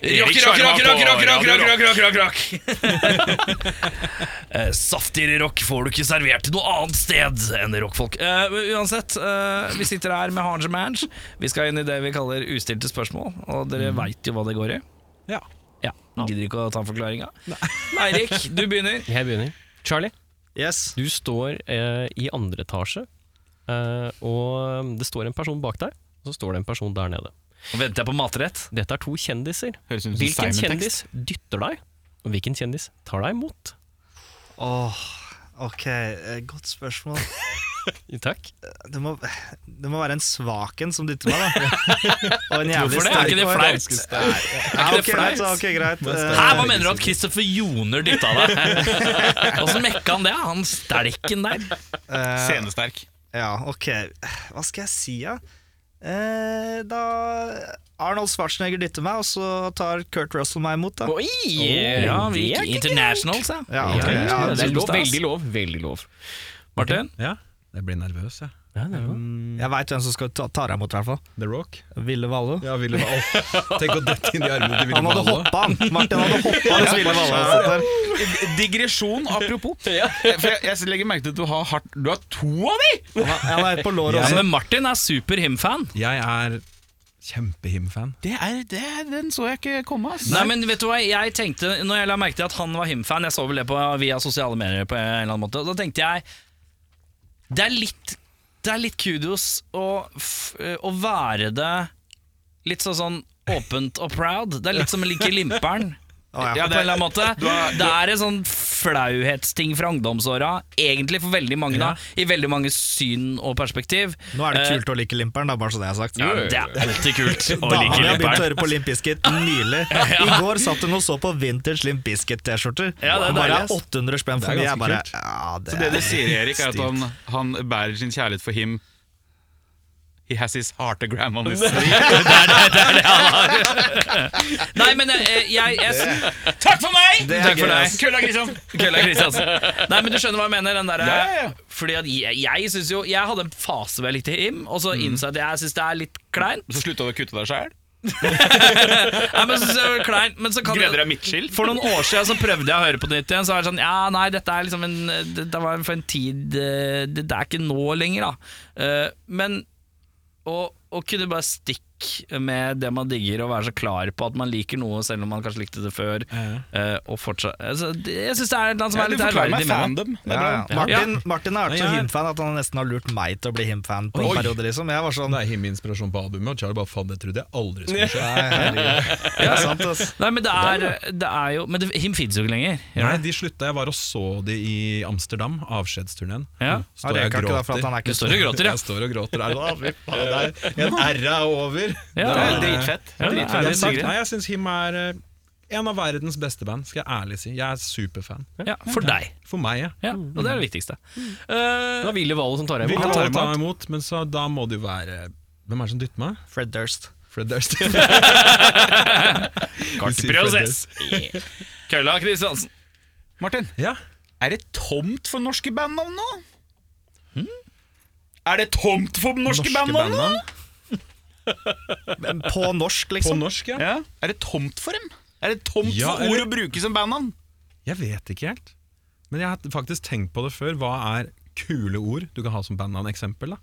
Rock, rock, rock, rock, rock, rock, rock, rock, rock, rock, rock. Eh, Saftigere rock får du ikke servert noe annet sted enn rockfolk. Uh, uansett, uh, vi sitter her med Hange Mange. Vi skal inn i det vi kaller ustilte spørsmål, og dere Mm. veit jo hva det går i. Ja. Ja, Gidder ikke å ta forklaringa? Eirik, du begynner. Jeg begynner. Charlie, Yes. du står uh, i andre etasje, og det står en person bak deg, og så står det en person der nede. Og venter jeg på matrett. Dette er to kjendiser. Høres ut som Hvilken kjendis dytter deg, og hvilken kjendis tar deg imot? Åh, ok, eh, godt spørsmål. Takk. Det må, det må være en svaken som dytter meg, da. Og en jævlig Hvorfor det? Er ikke det flaut? Ja, ikke det ok, greit, flaut? greit. Eh, Hæ, hva mener du at Christopher Joner dytta deg? Åssen mekka han det? Han stelken der. eh, Scenesterk. Ja, ok. Hva skal jeg si, da? Eh, da Arnold Schwarzenegger dytter meg, og så tar Kurt Russell meg imot, da. Oi! Ja, vi er gikk ikke internationals, ja. okay. Ja, ja, ja, det er lov, veldig lov. Veldig lov. Martin? ja. Jeg blir nervøs, jeg. Jeg veit hvem som skal ta, ta deg imot, i hvert fall. The Rock. Ville Valle. Ja, Ville Valle. Tenk å dette inn i armene til Ville Han hadde hoppa, han! Martin hadde hoppa hvis Ville Valle hadde sittet her. Digresjon, apropos. For jeg, jeg legger merke til at du har, hardt, du har to av de! Han er på låret Ja, også. men Martin er super him-fan. Jeg er kjempe-him-fan. Det er, det er, den så jeg ikke komme, ass. Nei, men vet du hva, jeg tenkte Når jeg la merke til at han var him-fan Jeg så vel det på, via sosiale medier på en eller annen måte Da tenkte jeg Det er litt Det er litt kudos å, f- å være det Litt sånn sånn åpent og proud. Det er litt som å like limperen. Å, ja. på en eller annen måte. Det er en sånn flauhetsting fra ungdomsåra Egentlig for veldig mange da I veldig mange syn og perspektiv Nå er det Eh, kult å like Limperen, da, bare så det er sagt. ja, Det er alltid kult å like limperen. Da har begynt å høre på Limp Bizkit nylig. I går satt hun og så på vintage Limp Bizkit-T-skjorter. Ja, det er bare deilig, ass. 800 spenn Det er for mye. Ganske kult. ja, det Så det du sier, Erik, er at han, han bærer sin kjærlighet for him He has his heartagram on his Nei, men jeg, jeg, jeg, Takk for meg! Det er Takk for deg. Kølla Kristiansen. Kølla Kristiansen. Nei, men du skjønner hva jeg mener? Den der, Ja, ja, ja. Fordi at jeg, jeg synes jo Jeg hadde en fase hvor jeg likte him, og så innså jeg at jeg syns det er litt kleint. Så slutta du å kutte deg sjæl? Nei, men så var kleint Men så kan Gleder deg deg midtskill? for noen år siden så prøvde jeg å høre på det nytt igjen. Så var det sånn Ja, nei, dette er liksom en Det, det var for en tid eh, Det, det er ikke nå lenger, da. Uh, Men å, og kunne bare stikke med det man digger, og være så klar på at man liker noe selv om man kanskje likte det før, eh, og fortsatt altså, det, Jeg syns det er noe som Ja, er du litt forklarer meg ærverdig med det. fandom. Er Ja, ja. Martin, Martin har vært så Ja, ja. him-fan at han nesten har lurt meg til å bli him-fan på Oi. en periode. liksom Jeg var sånn Det er him-inspirasjon på albumet, og Charlie bare faen, det trodde jeg aldri skulle skje. Nei, er sant, ass. Nei, men det er, det er jo Men det, Him fins jo ikke lenger. Nei, de slutta. Jeg var og så de i Amsterdam, avskjedsturneen. Ja. Står jeg og gråter. han er Du står og gråter, ja. Jeg står og gråter der. Å, fy faen, det er En R er over. Ja, Det er- Dritfett. Ja, er litt sagt, nei, jeg syns Him er eh, en av verdens beste band, skal jeg ærlig si. Jeg er superfan. Ja, for deg. For meg, ja. Ja, og det er det viktigste. Det Eh, var Ville Valle som tar imot. Vil imot. ta ta imot, men så da må det jo være Hvem er det som dytter meg? Fred Durst. Fred Durst. Kartprosess! Kølla Kristiansen. Martin, ja. er det tomt for norske bandnavn nå? Er det tomt for norske, bandnavn nå? Men På norsk, På liksom. norsk, ja. Ja. Er det tomt for dem? Er det tomt Ja, for ord ord å bruke som bandnavn? Jeg vet ikke helt. Men jeg har faktisk tenkt på det før. Hva er kule ord du kan ha som bandnavn? Eksempel, da.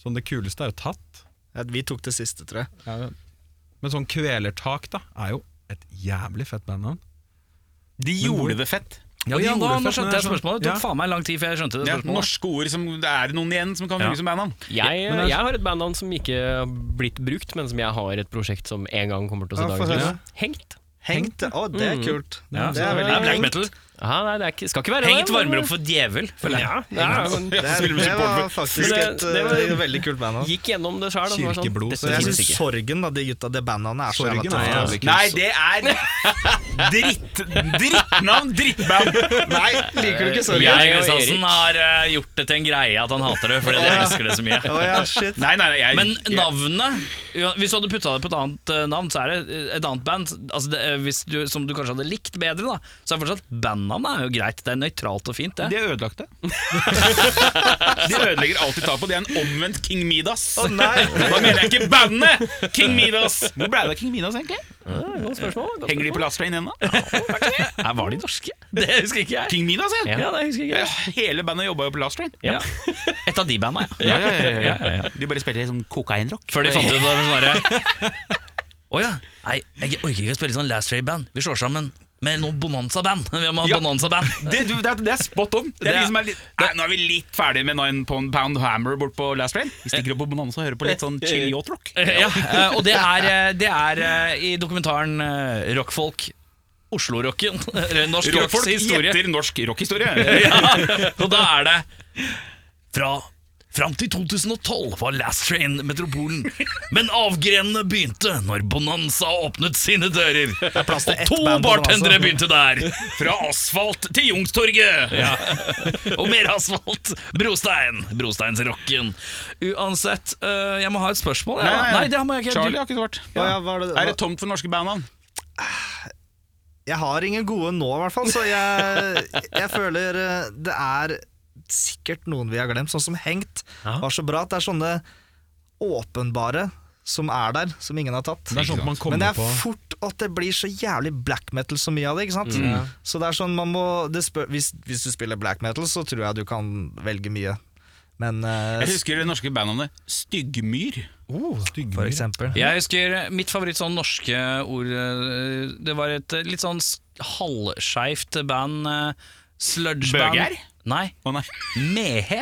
Sånn Det kuleste er jo tatt. Ja, Vi tok det siste, tror jeg. Men sånn Kvelertak da er jo et jævlig fett bandnavn. De gjorde det fett. Ja, de ja, da, nå skjønte jeg det er sånn- spørsmålet. Det tok ja. faen meg lang tid før jeg skjønte det Ja, norske ord som Det er noen igjen som kan Ja. som bandnavn. Jeg, det jeg har et bandnavn som ikke har blitt brukt, men som jeg har et prosjekt som en gang kommer til å se dagens lys. Hengt. Hengt. Å, det er kult. Ja, Det er veldig det er black metal. Ja, nei, det er ikke, skal ikke være Hengt det. men- opp for djevel. føler jeg. Ja, det er, Det, er, det var faktisk et det var- eh, veldig kult band. gikk gjennom det sjøl. Kirkeblod, Så jeg syns. Sorgen, da, de gutta, det bandnavnet er så Sorgen jævla tøft. Nei, det er dritt drittnavn! Drittband! Nei, liker du ikke Sorgen? Og Kristiansen Erik. har uh, gjort det til en greie at han hater det, fordi de elsker det så mye. Oh, ja, shit. Nei, nei, jeg, Men navnet Hvis du hadde putta det på et annet eh, navn, så er det eh, et annet band. Altså det, hvis du, som du kanskje hadde likt bedre, da så er det fortsatt bandnavnet bandnavn er jo greit. Det er nøytralt og fint, det. De er ødelagte. De ødelegger alltid på. Det er en omvendt King Midas. nei. Da mener jeg ikke bandet King Midas! Hvor ble det av King Midas, egentlig? Godt spørsmål. godt Henger de på Last Train ennå? Ja, var de norske? Det husker ikke jeg. King Midas, jeg. Ja, det husker ikke jeg. Hele bandet jobba jo på Last Train. Ja. Et av de banda, ja. Ja, ja, ja, ja. De bare spilte sånn kokainrock. Før de fant ut det Å oh, ja. Nei, jeg orker ikke å spille sånn Last Ray-band. Vi slår sammen med noe Bonanza-band. Vi må ha Ja. Bonanza-band. Det, det, det er spot on. Det er Det er- litt, nei, nå er vi litt ferdig med Nine Pound Pound Hammer bort på Last Train. Vi stikker opp på Bonanza og hører på litt sånn chill yacht rock. Ja, eh, og det er, eh, det er eh, i dokumentaren Rockfolk Oslo-rocken. Norsk Rockfolk historie. gjetter norsk rockhistorie. Ja, og da er det fra Fram til 2012 var Last Train metropolen, men avgrenene begynte når Bonanza åpnet sine dører. Og to bartendere begynte der. Fra asfalt til Youngstorget! Og mer asfalt. Brostein. Brosteinsrocken. Uansett, øh, jeg må ha et spørsmål. Ja. Nei, det må jeg ikke. Charlie har ikke svart. Ja, var det, Er det tomt for norske bandnavn? Jeg har ingen gode nå, i hvert fall, så jeg, jeg føler eh, det er sikkert noen vi har glemt. Sånn som Hengt var så bra at det er sånne åpenbare som er der, som ingen har tatt. Det sånn Men det er fort at det blir så jævlig black metal så mye av det. ikke sant? Så det er sånn man må det spør, hvis, hvis du spiller black metal, så tror jeg du kan velge mye. Men uh, Jeg husker det norske bandnavnet Styggmyr. for eksempel Jeg husker mitt favoritt sånn norske ord øh, Det var et litt sånn halvskeivt band. øh, Sludgeband. Bøger? Nei. Å nei. Mehe.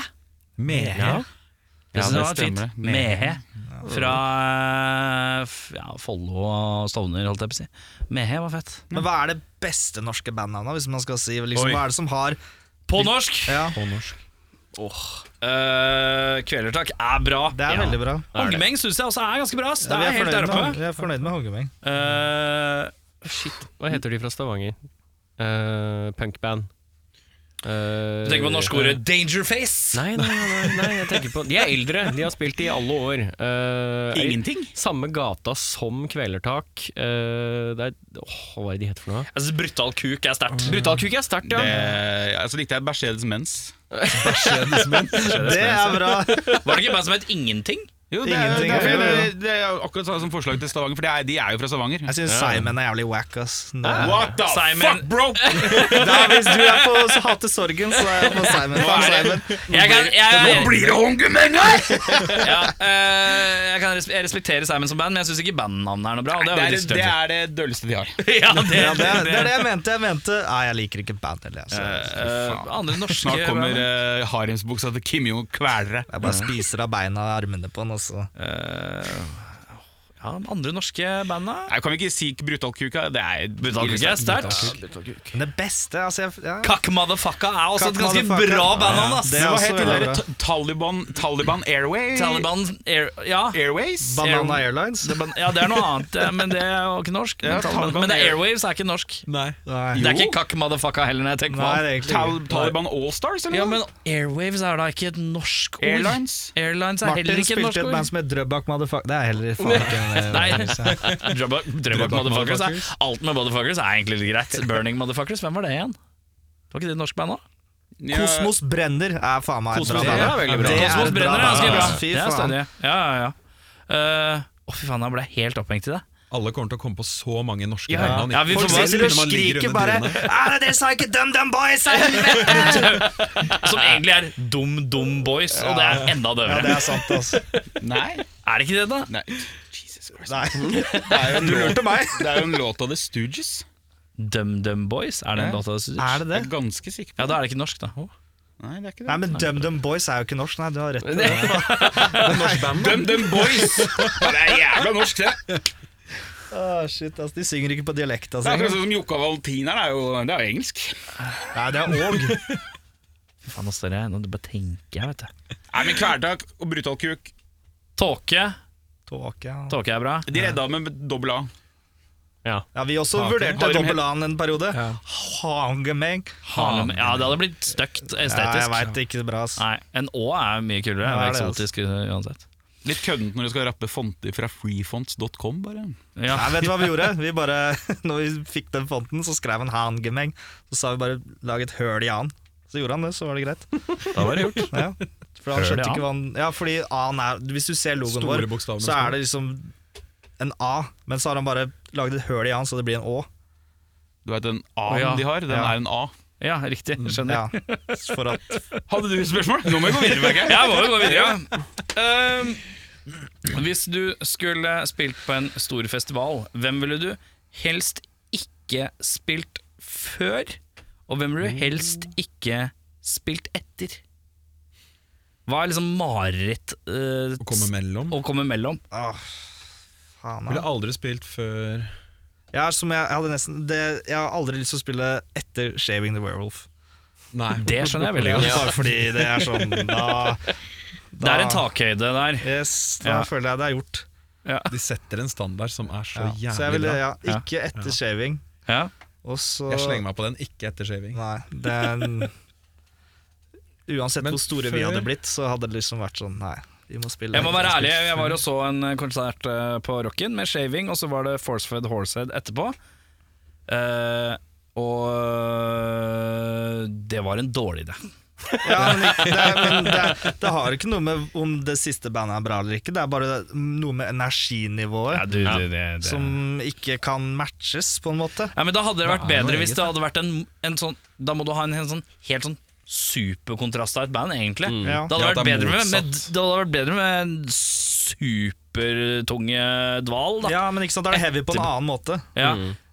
Mehe. Ja. Ja, det det var fint. stemmer det. Mehe. Fra ja, Follo og Stovner, holdt jeg på å si. Mehe var fett. Men hva er det beste norske bandnavnet, hvis man skal si? Liksom, hva er det som har På norsk! Ja, Uh, Kvelertak er bra. det er Ja. veldig bra. Hongemeng syns jeg også er ganske bra. Ja, vi er er med, vi er fornøyd med Hongemeng. Uh, Shit, hva heter de fra Stavanger? Uh, punkband. Uh, du tenker på norske ordet dangerface? Nei, nei, nei, nei, jeg tenker på De er eldre, de har spilt i alle år. Uh, er Ingenting. Samme gata som Kvelertak. Uh, det er, åh, hva er det de heter for noe? Synes Brutal kuk er sterkt. Brutal kuk er sterkt, ja. Det, ja, så likte jeg Mercedes Mens. Det er bra! Var det ikke bare som het Ingenting? Jo, det er, det, er er, det, er akkurat sånn som forslag til Stavanger, for de er, de er jo fra Stavanger. Jeg syns Simon er jævlig wack, ass. Nå. What the Simon- fuck, bro?! er, hvis du er på så hater sorgen, så er jeg på Simon. Nå, Simon. Jeg kan, jeg, blir det Hongemeng her! ja, eh, jeg kan jeg respekterer Simon som band, men jeg syns ikke bandnavnet er noe bra. Og det Det er, det er det dølleste de har. ja, det, Ja, det, er, det er det jeg mente. Jeg mente Nei, jeg liker ikke band heller. Altså. Eh, andre norske Snart kommer uh, haremsbuksa til Kim Jong kveler deg. Jeg bare spiser av beina og armene på den. Altså. Eh, Ja, de andre norske banda Nei, Kan vi ikke si Brutal Kuka? Det er Brutal Kuk er sterkt. Men det beste altså, jeg, ja. Kakk Motherfucka er også et ganske bra bandnavn, Ja, Det er Hva også het de veldig der bra. Ta- Taliban, Taliban Airway? Taliban Air, ja. Airways? Banana Airlines. Det ja, det er noe annet, eh, men det er jo ikke norsk. Ja, Men, Taliban, men det er Airwaves er ikke norsk. Nei. Nei, Det er ikke kakk motherfucka heller, når jeg tenker det det. er egentlig Tal. Taliban Allstars, eller Ja, men Airwaves er da ikke et norsk ord. Airlines? Airlines er heller ikke et norsk ord. Martin spilte et band som het Drøbak Motherfucka. Det er heller faen ikke Nei. Drøbak Motherfuckers. er- Alt med Motherfuckers er egentlig litt greit. Burning Motherfuckers, hvem var det igjen? Var ikke det et norsk band òg? Ja, Kosmos Brenner er faen meg et Kosmos bra band. Det er veldig bra. Det Kosmos Brenner er ganske bra. Fy faen. Ja, ja, ja. Uh, Å, fy faen, jeg ble helt opphengt i det. Alle kommer til å komme på så mange norske Ja, ja. ja, vi Folk sitter og Når man ligger skriker bare Er det Dere sa ikke Dum Dum Boys! Som egentlig er Dum Dum Boys, og det er enda Ja, det døvere. er sant, altså. Nei. Er det ikke det, da? Nei. Nei. Det er jo en Du låt- lurte meg. Det er jo en låt av The Stooges. DumDum Dum Boys? Er det en låt av det? Er det det? Jeg er ganske sikker på Ja, da er det ikke norsk, da. Nei, det er ikke det. Nei, men DumDum Dum Boys er jo ikke norsk. Nei, du har rett. det. Dum Dum Boys! Ja, det er jævla norsk, det. Åh, shit, altså, De synger ikke på dialekta Det er si. akkurat sånn som Jokka Valentineren er jo, det er jo engelsk. Nei, det er òg. Fy faen, nå står jeg Nå bare tenker jeg, vet du. Nei, men Kvelertak og Brutal Kuk Tåke. Tåke, ja. Tåke er bra. De redda med dobbel A. Ja. Ja, Vi også Taket. vurderte dobbel A en periode. Hangemeng. Harlem. Ja, det hadde blitt stygt Ja, jeg vet ikke bra. ass. Nei, En Å er mye kulere. Ja, Ja, er eksotisk uh, uansett. Litt køddent når du skal rappe fonter fra freefonts.com, bare. Ja. Nei, vet du hva vi gjorde? Vi bare, når vi fikk den fonten, så skrev han Hangemeng. Så sa vi bare 'lag et høl i a-en'. Så gjorde han det, så var det greit. Da var det gjort. Ja. For han skjønte ikke hva han Ja, fordi A-en er Hvis du ser logoen Store vår, så er det liksom en A, men så har han bare laget et høl i A-en, så det blir en Å. Du vet den A-en ja. de har, den Ja. er en A. Ja, riktig. Skjønner. Ja, for at Hadde du et spørsmål? Nå må vi gå videre, merker jeg. Må jo gå videre. Ehm, hvis du skulle spilt på en stor festival, hvem ville du helst ikke spilt før? Og hvem ville du helst ikke spilt etter? Hva er liksom mareritt eh, Å komme mellom. å komme mellom? Åh, faen Ville ja. aldri spilt før Jeg, er som jeg, jeg, hadde nesten, det, jeg har aldri lyst til å spille etter Shaving the Werewolf. Nei. Det skjønner jeg veldig godt. Bare fordi det er sånn Da, Det er en takhøyde der. Yes, da Ja. føler jeg det er gjort. De setter en standard som er så Ja. jævlig Så jeg ville bra. ja, ikke etter shaving. Ja. Og så Jeg slenger meg på den, ikke etter shaving. Nei, den Uansett Men hvor store før- vi hadde blitt, så hadde det liksom vært sånn Nei, vi må spille Jeg må være ærlig, jeg var og så en eh, konsert eh, på Rocken med shaving, og så var det Forcefed Horsehead etterpå. Uh, og det var en dårlig idé. Ja, men, det, men det, det har ikke noe med om det siste bandet er bra eller ikke, det er bare noe med energinivået Ja, du, det, det, det. som ikke kan matches, på en måte. Ja, men Da hadde det vært bedre hvis det hadde vært en, en sånn Da må du ha en, en sånn helt sånn superkontrast av et band, egentlig. Ja. Det, hadde Ja, vært det bedre med, med, det hadde vært bedre med en supertunge dval, da. Ja, men ikke sant, da er det heavy på en annen måte. Ja.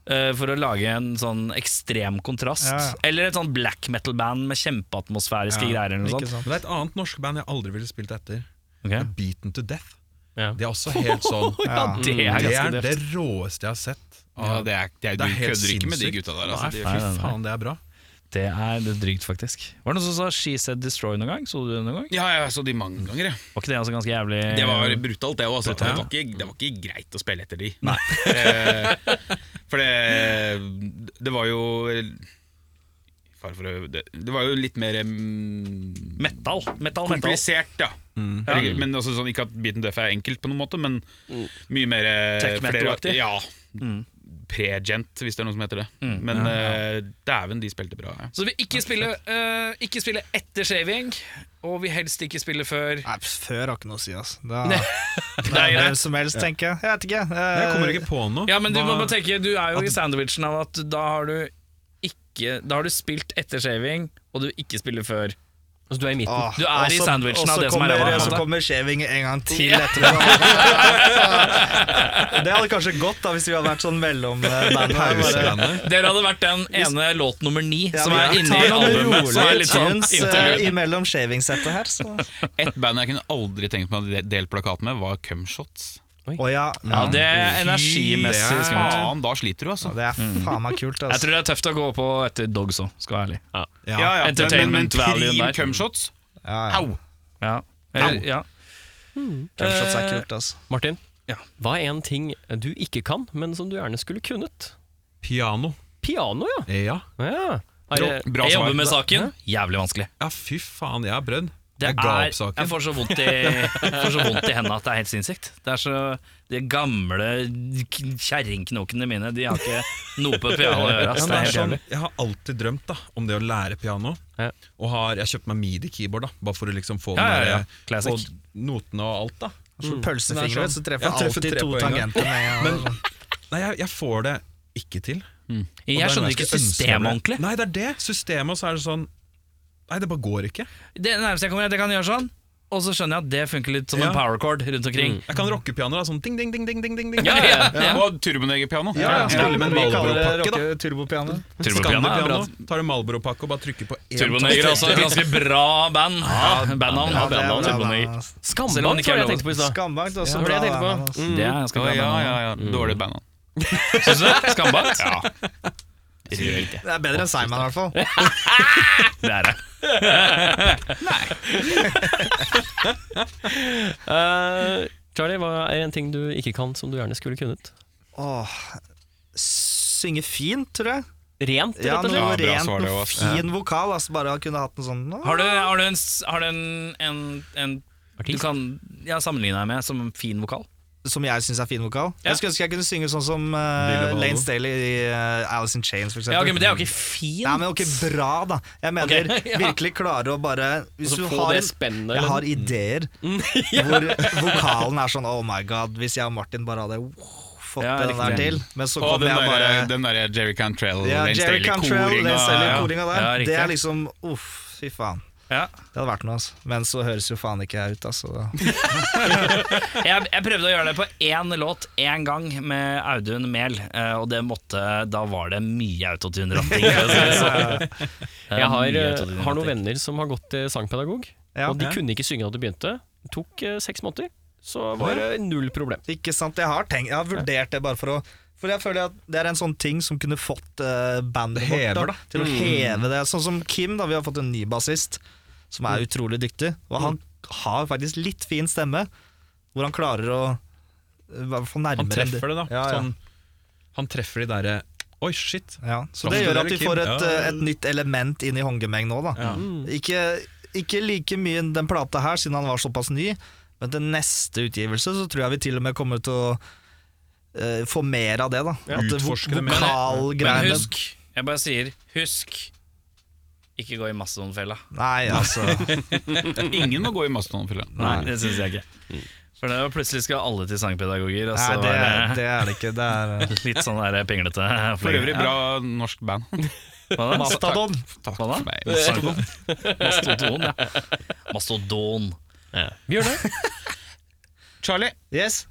eh, for å lage en sånn ekstrem kontrast. Ja, ja. Eller et sånn black metal-band med kjempeatmosfæriske greier. Eller noe sånt. Men det er et annet norsk band jeg aldri ville spilt etter. Okay. Det Beaten to Death. Ja. De er også helt sånn Ja. Det er Det er det råeste jeg har sett. Ja, det er, det er, Det er du helt kødder ikke med de sinnssykt. gutta der. Nei, Altså. fy faen, det er bra. Det er det drygt, faktisk. Var det noen som sa She Said Destroy noen gang? Så du det noen gang? ja, jeg så de mange ganger, jeg. Var ikke det altså ganske jævlig Det var brutalt, det òg. Altså. Det, var ikke- det var ikke greit å spille etter de. Eh, for det Det var jo fare for å- det, det var jo litt mer mm, Metal. Metal, metal. komplisert, ja. Eller- Men også sånn, Ikke at Beaten Duff er enkelt, på noen måte men mye mer eh, Tech metal-aktig? Ja. Pre-gent, hvis det er noe som heter det. Men eh, dæven, de spilte bra. Ja. Så vi ikke spiller, uh, ikke spiller etter shaving, og vi helst ikke spiller før. Nei, før har ikke noe å si, altså. Da, Det det er det hvem som helst, tenker jeg. Jeg vet ikke. Uh, Jeg kommer ikke på noe. Ja, men du må bare tenke, du er jo i sandwichen av at da har du ikke Da har du spilt etter shaving, og du ikke spiller før. Altså, du er i midten. Åh, Du er også, i sandwichen av så kommer, som er ræva, Og Så kommer shaving en gang til etter det hadde kanskje gått da hvis vi hadde vært sånn mellom her. Dere hadde vært den ene låt nummer ni Ja, som er inni albumet. Som er litt sånn eh, imellom her. Så. Et band jeg kunne aldri tenkt meg å de- dele plakat med, var Cumshots. Å ja, Ja, det er energimessig Ja, skummelt. Faen, da sliter du, altså. det er faen meg kult. Jeg Altså. tror det er tøft å gå på etter Dogs òg, skal jeg være ærlig. Ja. Ja, ja, men, men Entertainment value prim der. Cumshots Ja, ja. Au! Ja. Eller, ja. Cumshots er kult, altså. Martin, Ja. hva er en ting du ikke kan, men som du gjerne skulle kunnet? Piano. Piano, ja. Ja. ja. Er Bra Jeg jobber med saken. Jævlig vanskelig. ja, fy faen, jeg har brødd. Det er, opp jeg får så vondt i, får så vondt i hendene at det er helt sinnssykt. Det er så, De gamle kjerringknokene mine De har ikke noe på piano å gjøre. Ja, er er sånn, jeg har alltid drømt da om det å lære piano. Ja. Og har, jeg kjøpte meg midi-keyboard, da bare for å liksom få Ja, ja, med ja. Classic. notene og alt. da Så pølsefingre, Det er så sånn- treffer jeg alltid treffer to tangenter. Men nei, jeg, jeg får det ikke til. Mm. Jeg er skjønner ikke systemet ordentlig. Nei, det er det. Systemet, og så er det sånn Nei, det bare går ikke. Det nærmeste jeg kommer, er at jeg kan gjøre sånn, og så skjønner jeg at det funker litt som Ja. en power chord rundt omkring. Jeg kan rockepiano. da. Sånn ding, ding, ding, ding, ding, ding, ding. Ja, ja, ja. Og turbonegerpiano. Ja, med en Vi kaller det Malboro-pakke, da. rocke- turbopiano. Turbopiano er bra. Scandipiano. Tar du Malboro-pakke og bare trykker på én Turboneger er også et ganske bra band. Ja, Bandnavn. Ja, det er bra, Turboneger. Selv om Skambank det ikke var er det jeg lov. tenkte på i stad. Skambankt også. Det var det jeg tenkte på. Mm. Det er ganske bra. ja, ja, ja. Dårlig band. Syns du det? Skambakt? Ja. Det er bedre enn Simon, i hvert fall. Det er det. uh, Charlie, hva er en ting du ikke kan, som du gjerne skulle kunnet? Åh, synge fint, tror jeg. Rent, rett og slett? Ja, noe rent, svar, noe fin vokal. Altså bare kunne hatt en sånn åh. Har du, har du, en, har du en, en, en du kan ja, sammenligne deg med som en fin vokal? Som jeg syns er fin vokal. Ja. Jeg skulle ønske jeg kunne synge sånn som uh, Lane Staley i uh, Alice in Chains, for eksempel. Ja, okay, Men det er jo ikke fint. Nei, men ok, bra, da. Jeg mener okay, ja. virkelig klare å bare Hvis Altså, du har spennende, Jeg har ideer hvor vokalen er sånn Oh my god, hvis jeg og Martin bare hadde wow, fått Ja, den der til. Men så den jeg der, bare den der Jerry Cantrell, ja, Lane Jerry Cantrell, Staley-koringa. Ja. der. Ja, det er liksom Uff, fy faen. Ja. Det hadde vært noe, altså. Men så høres jo faen ikke jeg ut, altså. Jeg, jeg prøvde å gjøre det på én låt én gang med Audun Mehl, eh, og det måtte Da var det mye autotune-ratting. for å si det. Det er Jeg har, eh, har noen venner som har gått til sangpedagog, Ja. og de kunne ikke synge da de begynte. Det tok eh, seks måneder, så var det null problem. Ikke sant? Jeg har tenkt Jeg har vurdert det bare for å For jeg føler at det er en sånn ting som kunne fått uh, bandet vårt da, til å heve det. Sånn som Kim, da vi har fått en ny bassist som er utrolig dyktig. Og han har faktisk litt fin stemme, hvor han klarer å i hvert fall nærmere Han treffer det, da. Ja, ja. Sånn, han treffer de derre Oi, shit. Ja, så det gjør at vi får et, et nytt element inn i håndgemeng nå, da. Ikke, ikke like mye den plata her, siden han var såpass ny, men til neste utgivelse så tror jeg vi til og med kommer til å eh, få mer av det, da. At Utforske det mer. Men husk, jeg bare sier husk ikke gå i Mastodon-fella. Nei, altså Ingen må gå i Mastodon-fylla. Nei, det syns jeg ikke. For det var plutselig skal alle til sangpedagoger, og Nei, det, er- det det er det ikke. Det er eh, litt sånn der pinglete. For øvrig bra norsk band. Mastodon. Takk for meg. Mastodon, ja. Mastodon. Bjørnar? Charlie, Yes.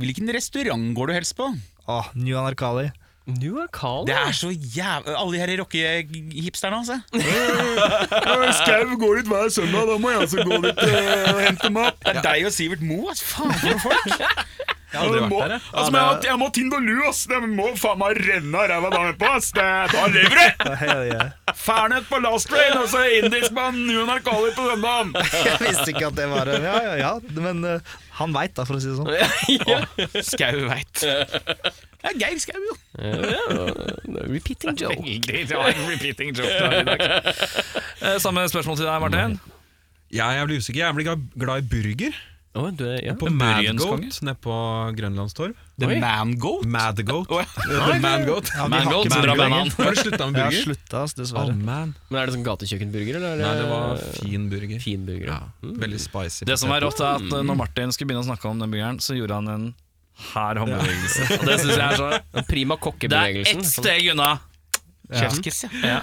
Hvilken restaurant går du helst på? Åh, New Anarkali. New Arcali? Det er så jævlig Alle de her rockehipsterne, altså. Skau går dit hver søndag, da må jeg også gå dit og hente mat. Det er deg og Sivert Moe, altså. Faen for noen folk. Jeg har aldri vært der, jeg. Altså, men jeg, jeg må Tind og Lu, ass. Det må faen meg renne av ræva damer på, ass. Det, da lever du! Fernet på Last Train, og så indisk på New Narkali på søndag. Jeg visste ikke at det var Ja, ja, ja. Men eh, han veit, da, for å si det sånn. Skau veit. Det er Geir Skau, jo. Repeating joke. Repeating joke i dag. Eh, Samme spørsmål til deg, Martin. Jeg blir usikker. Jeg blir glad i burger. Å, du er, ja. På Burgens Madgoat nede på Grønlandstorv. The Mangoat. Madgoat. Å, The Mangoat. Ja, Mangold, bra burger banan. Har du slutta med Jeg har burger? slutta, dessverre. Oh. Men er det sånn gatekjøkkenburger, eller? er Nei, det var fin burger. fin burger. Ja, veldig spicy. Det som er rått, er at når Martin skulle begynne å snakke om den burgeren, så gjorde han en hær håndbevegelse. Ja. det synes jeg er så Prima kokkebevegelsen. Det er ett steg unna. Chefskiss, ja. Ja.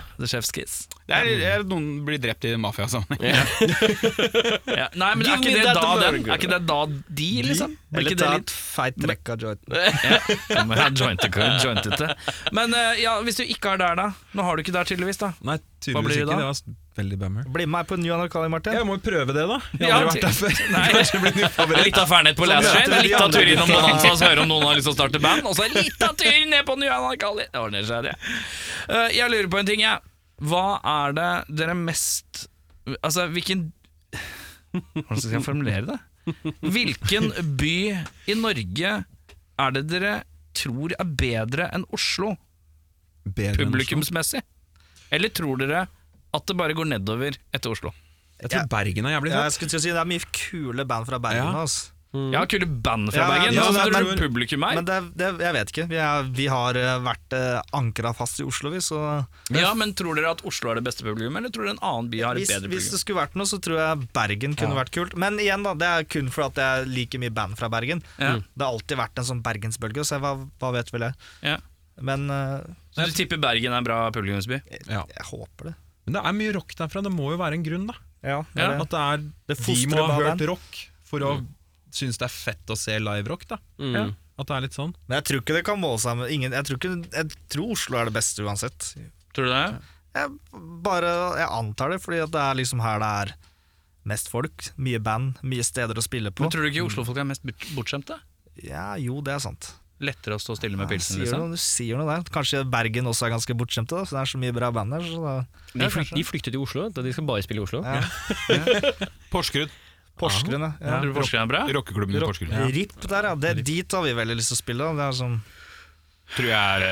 Det er, det er noen blir drept i mafiasammenheng. Ja. Nei, men er ikke det da den? Er ikke det da de, liksom? Blir ikke det litt feit trekk av jointen. Ja, men jeg jointet, jointet det. Men eh, ja, hvis du ikke er der, da? Nå har du ikke der, tydeligvis. da Nei, Hva blir tydeligvis det ikke. Det var veldig bummer. Bli med meg på New Anarkali, Martin. Jeg må jo prøve det, da. Jeg har aldri vært der før. Nei. Litt av fernet på Last Train, litt av tur innom. Bonanza og høre om noen har lyst til å starte band, og så litt av tur ned på New Anarkali. Det ordner seg, det. Eh, Jeg lurer på en ting, jeg. Hva er det dere mest Altså, hvilken Hvordan skal jeg formulere det? Hvilken by i Norge er det dere tror er bedre enn Oslo, Bedre enn Oslo. publikumsmessig? Eller tror dere at det bare går nedover etter Oslo? Jeg tror Bergen er jævlig Ja, fett. jeg skulle til å si Det er mye kule band fra Bergen. Ja. Ass. Ja, kule band fra Ja, Bergen. ja, Hva men- publikum er? Men det, det, jeg vet ikke. Vi, er, vi har eh, vært eh, ankra fast i Oslo, vi. Så Ja, men Tror dere at Oslo er det beste publikum, eller tror dere en annen by har et hvis, bedre hvis det skulle vært noe, så tror jeg Bergen kunne vært kult. Men igjen, da, det er kun for at jeg liker mye band fra Bergen. Ja. Det har alltid vært en sånn bergensbølge, så jeg, hva, hva vet vel jeg. Ja. Men uh, Så du tipper Bergen er en bra publikumsby? Ja. jeg håper det. Men det er mye rock derfra. Det må jo være en grunn, da. Ja, det Ja. At det er Det De må ha hørt rock for å synes det er fett å se live-rock, da. Mm. At det er litt sånn. Men jeg tror ikke det kan måle seg med ingen Jeg tror, ikke, jeg tror Oslo er det beste uansett. Tror du det? Jeg, bare, jeg antar det, fordi at det er liksom her det er mest folk. Mye band, mye steder å spille på. Men Tror du ikke Oslo-folk er mest bortskjemte? Ja, jo, det er sant. Lettere å stå stille med Ja, pilsen, sier liksom? noe, du sier noe der. Kanskje Bergen også er ganske bortskjemte, da, så det er så mye bra band der. Så da, De, flykt, de flyktet til Oslo. De skal bare spille i Oslo. ja. Porsgrunn. Porsgrunn, ja. ja. Tror du Porsgrunn er bra? Rockeklubben i Porsgrunn. RIP der, ja. Det, dit har vi veldig lyst til å spille. Det er sånn tror jeg er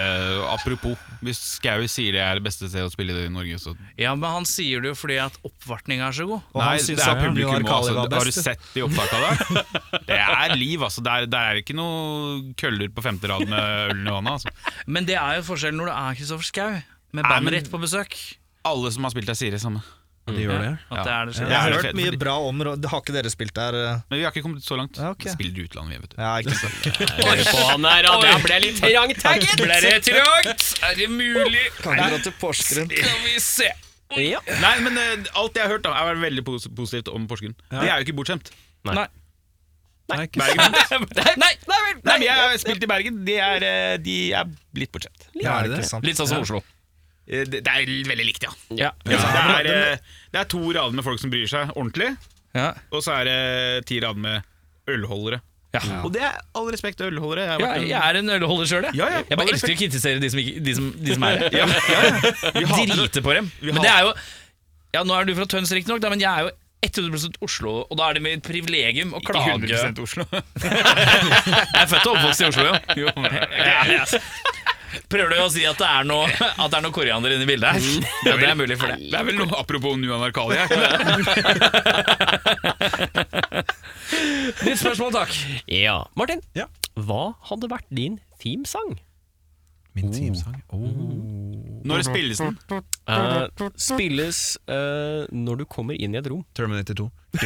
uh, Apropos, hvis Skau sier det er det beste stedet å spille det i Norge, så Ja, men han sier det jo fordi at oppvartninga er så god. Og Nei, han det er publikum Bjørn Altså, Har du sett de opptakene der? Det er liv, altså. Det er, det er ikke noe køller på femte rad med ølen i hånda. Altså. Men det er jo forskjellen når det er Kristoffer Skau med bandet ditt på besøk. Alle som har spilt der, sier det samme. De gjør det. Ja. det det Jeg har hørt mye bra om Har ikke dere spilt der? eh? Men vi har ikke kommet så langt. Ja, okay. Vi spiller utlandet, vi, vet du. Ja, ikke sant. Der, det ble litt trangt her. Ble det trangt? Er det mulig? Kan dra til Porsgrunn. Skal vi se. Ja. Nei, men uh, alt jeg har hørt, da er veldig pos positivt om Porsgrunn. De er jo ikke bortskjemt. Nei. Nei, Nei. Bergen. Nei, nei nei, Nei, men jeg har spilt i Bergen. De er, eh, de er litt bortskjemt. Ja, det det? Litt sånn som Oslo. Eh, Det, er veldig likt, ja. Ja. det, er, det er to rader med folk som bryr seg ordentlig, Ja. og så er det ti rader med ølholdere. Og det er all respekt til ølholdere. Jeg Ja, jeg er en ølholder sjøl, jeg. Ja, ja, jeg bare all elsker å kritisere de som, ikke, de som, de som er det. Ja, ja, ja. Vi. Drite på dem. Men det er jo Ja, nå er du fra Tøns riktignok, men jeg er jo 100 Oslo, og da er det mitt privilegium å Ikke klage. 100% Oslo. Jeg er født og oppvokst i Oslo, jo. Ja, ja. Prøver du å si at det er noe, at det er noe koriander inne i bildet her? Ja, det er mulig for det. Det er vel noe apropos New Anarkalia? Nytt spørsmål, takk. ja. Martin, Ja. hva hadde vært din themesang? Min teamsang. Oh. Når spilles den? Uh, spilles uh, når du kommer inn i et rom. Terminator 2.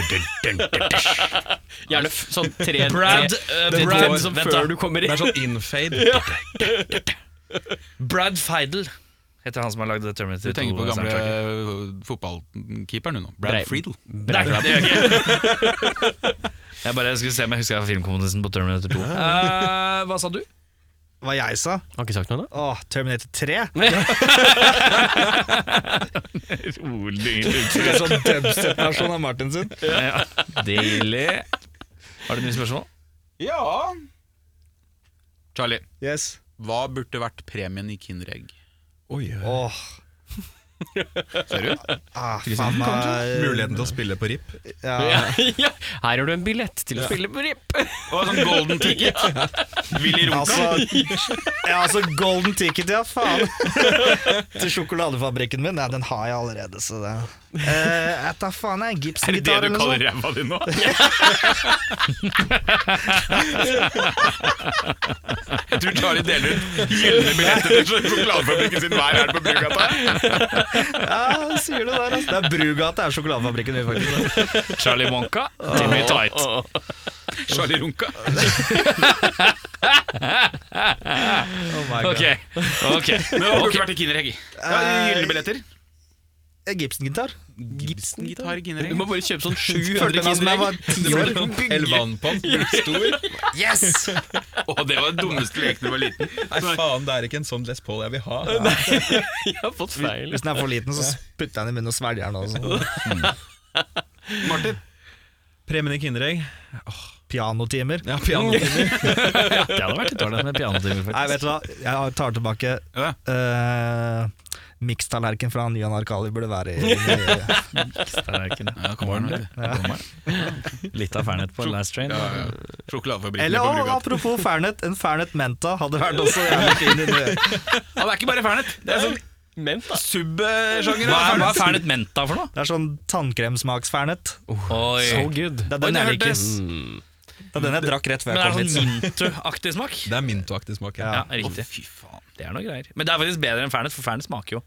Gjerne sånn tre Brad, tre- tre Brad- år som før du kommer inn. Det er sånn infade. Brad Feidel heter han som har lagd Terminator 2. Du tenker på gamle fotballkeeperen du nå. Brei- Brad Friedel. Nei, det gjør jeg ikke. Jeg bare skulle se om jeg husker filmkomponisten på Terminator 2. Uh, hva sa du? Hva jeg sa? Har ikke sagt noe, da? Åh, Terminator 3. Rolig. Det sånn dubstep-versjon av Martin sin. Ja, Deilig. Har du nye spørsmål? Ja Charlie, Yes. Hva burde vært premien i Kinderegg? Oi, oi. Åh. Ser du? Ah, faen meg Muligheten til å spille på RIP. Ja. ja. Her har du en billett til å spille på RIP. Og sånn golden ticket. Willy Runka. Altså, ja, altså Golden Ticket, ja, faen. Til sjokoladefabrikken min. Ja, den har jeg allerede, så det eh, Jeg tar faen, jeg. Er det det du kaller ræva di nå? Jeg tror Charlie deler ut gylne billetter til sjokoladefabrikken sin hver helg på Brugata. Ja, sier du der, altså. Det er Brugata er sjokoladefabrikken min, faktisk. Charlie Wonka, Timmy Tight. Charlie Runka. Oh my God. Ok, okay. Men du ikke vært i Kinderegg? Ja, gylne billetter. Gibson-gitar. Gibson-gitar Du må bare kjøpe sånn Følte 700 meg som jeg Kinderegg. ti år. Elvan på. Stor. Yes! Å, det var den dummeste leken da du var liten. Nei, faen, det er ikke en sånn Les Paul jeg vil ha. Nei, Jeg har fått feil. Hvis den er for liten, så putter jeg den i munnen og svelger den. Også. Martin. Premien i Kinderegg. Pianotimer. Ja, pianotimer. Det hadde vært litt dårlig med pianotimer, Nei, vet du hva? Jeg tar tilbake Ja. uh, Mikstallerken fra Nyan Arkali burde være i, i Tallerken. Ja, kommer den, vet du. Litt av Fernet på Last Train. Ja, ja. Sjokoladefabrikken Eller på apropos Fernet, en Fernet Menta hadde vært også jævlig fin det. Ja, det er ikke bare Fernet. Det er sånn Menta? Subsjanger? Hva hva er Fernet. Menta for noe? Det er sånn tannkremsmaks-Fernet. Oi. So good. Det er den jeg liker. Mm. Det er den jeg drakk rett før Men jeg er Men det er sånn mintoaktig smak? Det er mintoaktig smak. Ja. Ja, Å, riktig. fy faen. Det er noe greier. Men det er faktisk bedre enn Fernet, for Fernet smaker jo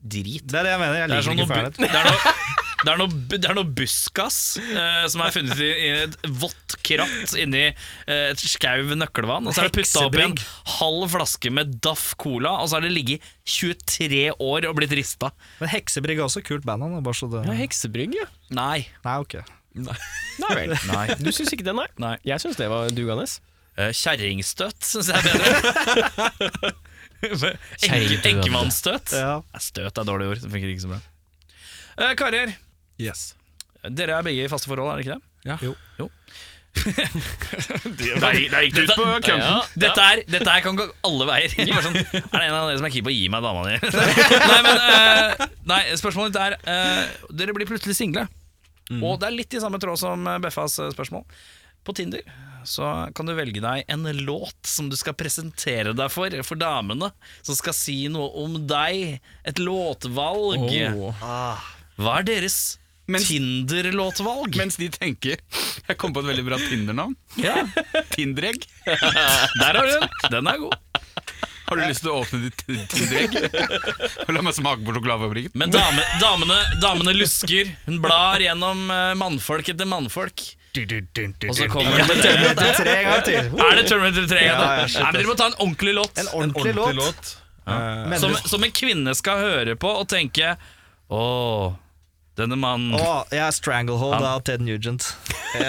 drit. Det er det jeg mener. Jeg er, liker sånn ikke Fernet. det, er noe, det, er noe, det er noe buskas eh, som er funnet i, i et vått kratt inni eh, et skau Nøkkelvann. Og så er det putta oppi en halv flaske med Daff Cola, og så har det ligget 23 år og blitt rista. Men Heksebrygg er også kult band. han, Bare så det... Ja, heksebrygg, ja. Nei. Nei, ok. Nei vel. Nei. Du syns ikke det, nei? Nei. Jeg syns det var dugende. Uh, Kjerringstøt syns jeg er bedre. Enke, enkemannsstøt. Ja. Støt er dårlig ord. Det funker ikke så bra. Uh, karer, Yes. dere er begge i faste forhold, er det ikke det? Ja. Jo. Der, der gikk du ut på kønten. Ja. Dette, er, dette her kan gå alle veier. Sånn, er det en av dere som er keen på å gi meg dama di? nei, men, uh, nei, spørsmålet ditt er uh, Dere blir plutselig single. Og det er litt i samme tråd som Beffas spørsmål. På Tinder, så kan du velge deg en låt som du skal presentere deg for, for damene, som skal si noe om deg. Et låtvalg. Hva er deres Tinder-låtvalg? Mens de tenker Jeg kom på et veldig bra Tinder-navn. Ja, Tinderegg. der har du den. Den er god. Har du lyst til å åpne ditt Tinderegg? Og la meg smake på sjokoladefabrikken? Men dame, damene, damene lusker. Hun blar gjennom eh, mannfolk etter mannfolk. Og så kommer det Terminator 3 en gang til. Er det Terminator 3 igjen? Ja, da? ja, Nei, men Dere må ta en ordentlig låt. En ordentlig låt. låt. Eh, Som, som en kvinne skal høre på og tenke Å, denne mannen Å, jeg er Stranglehold av Ted Nugent. Det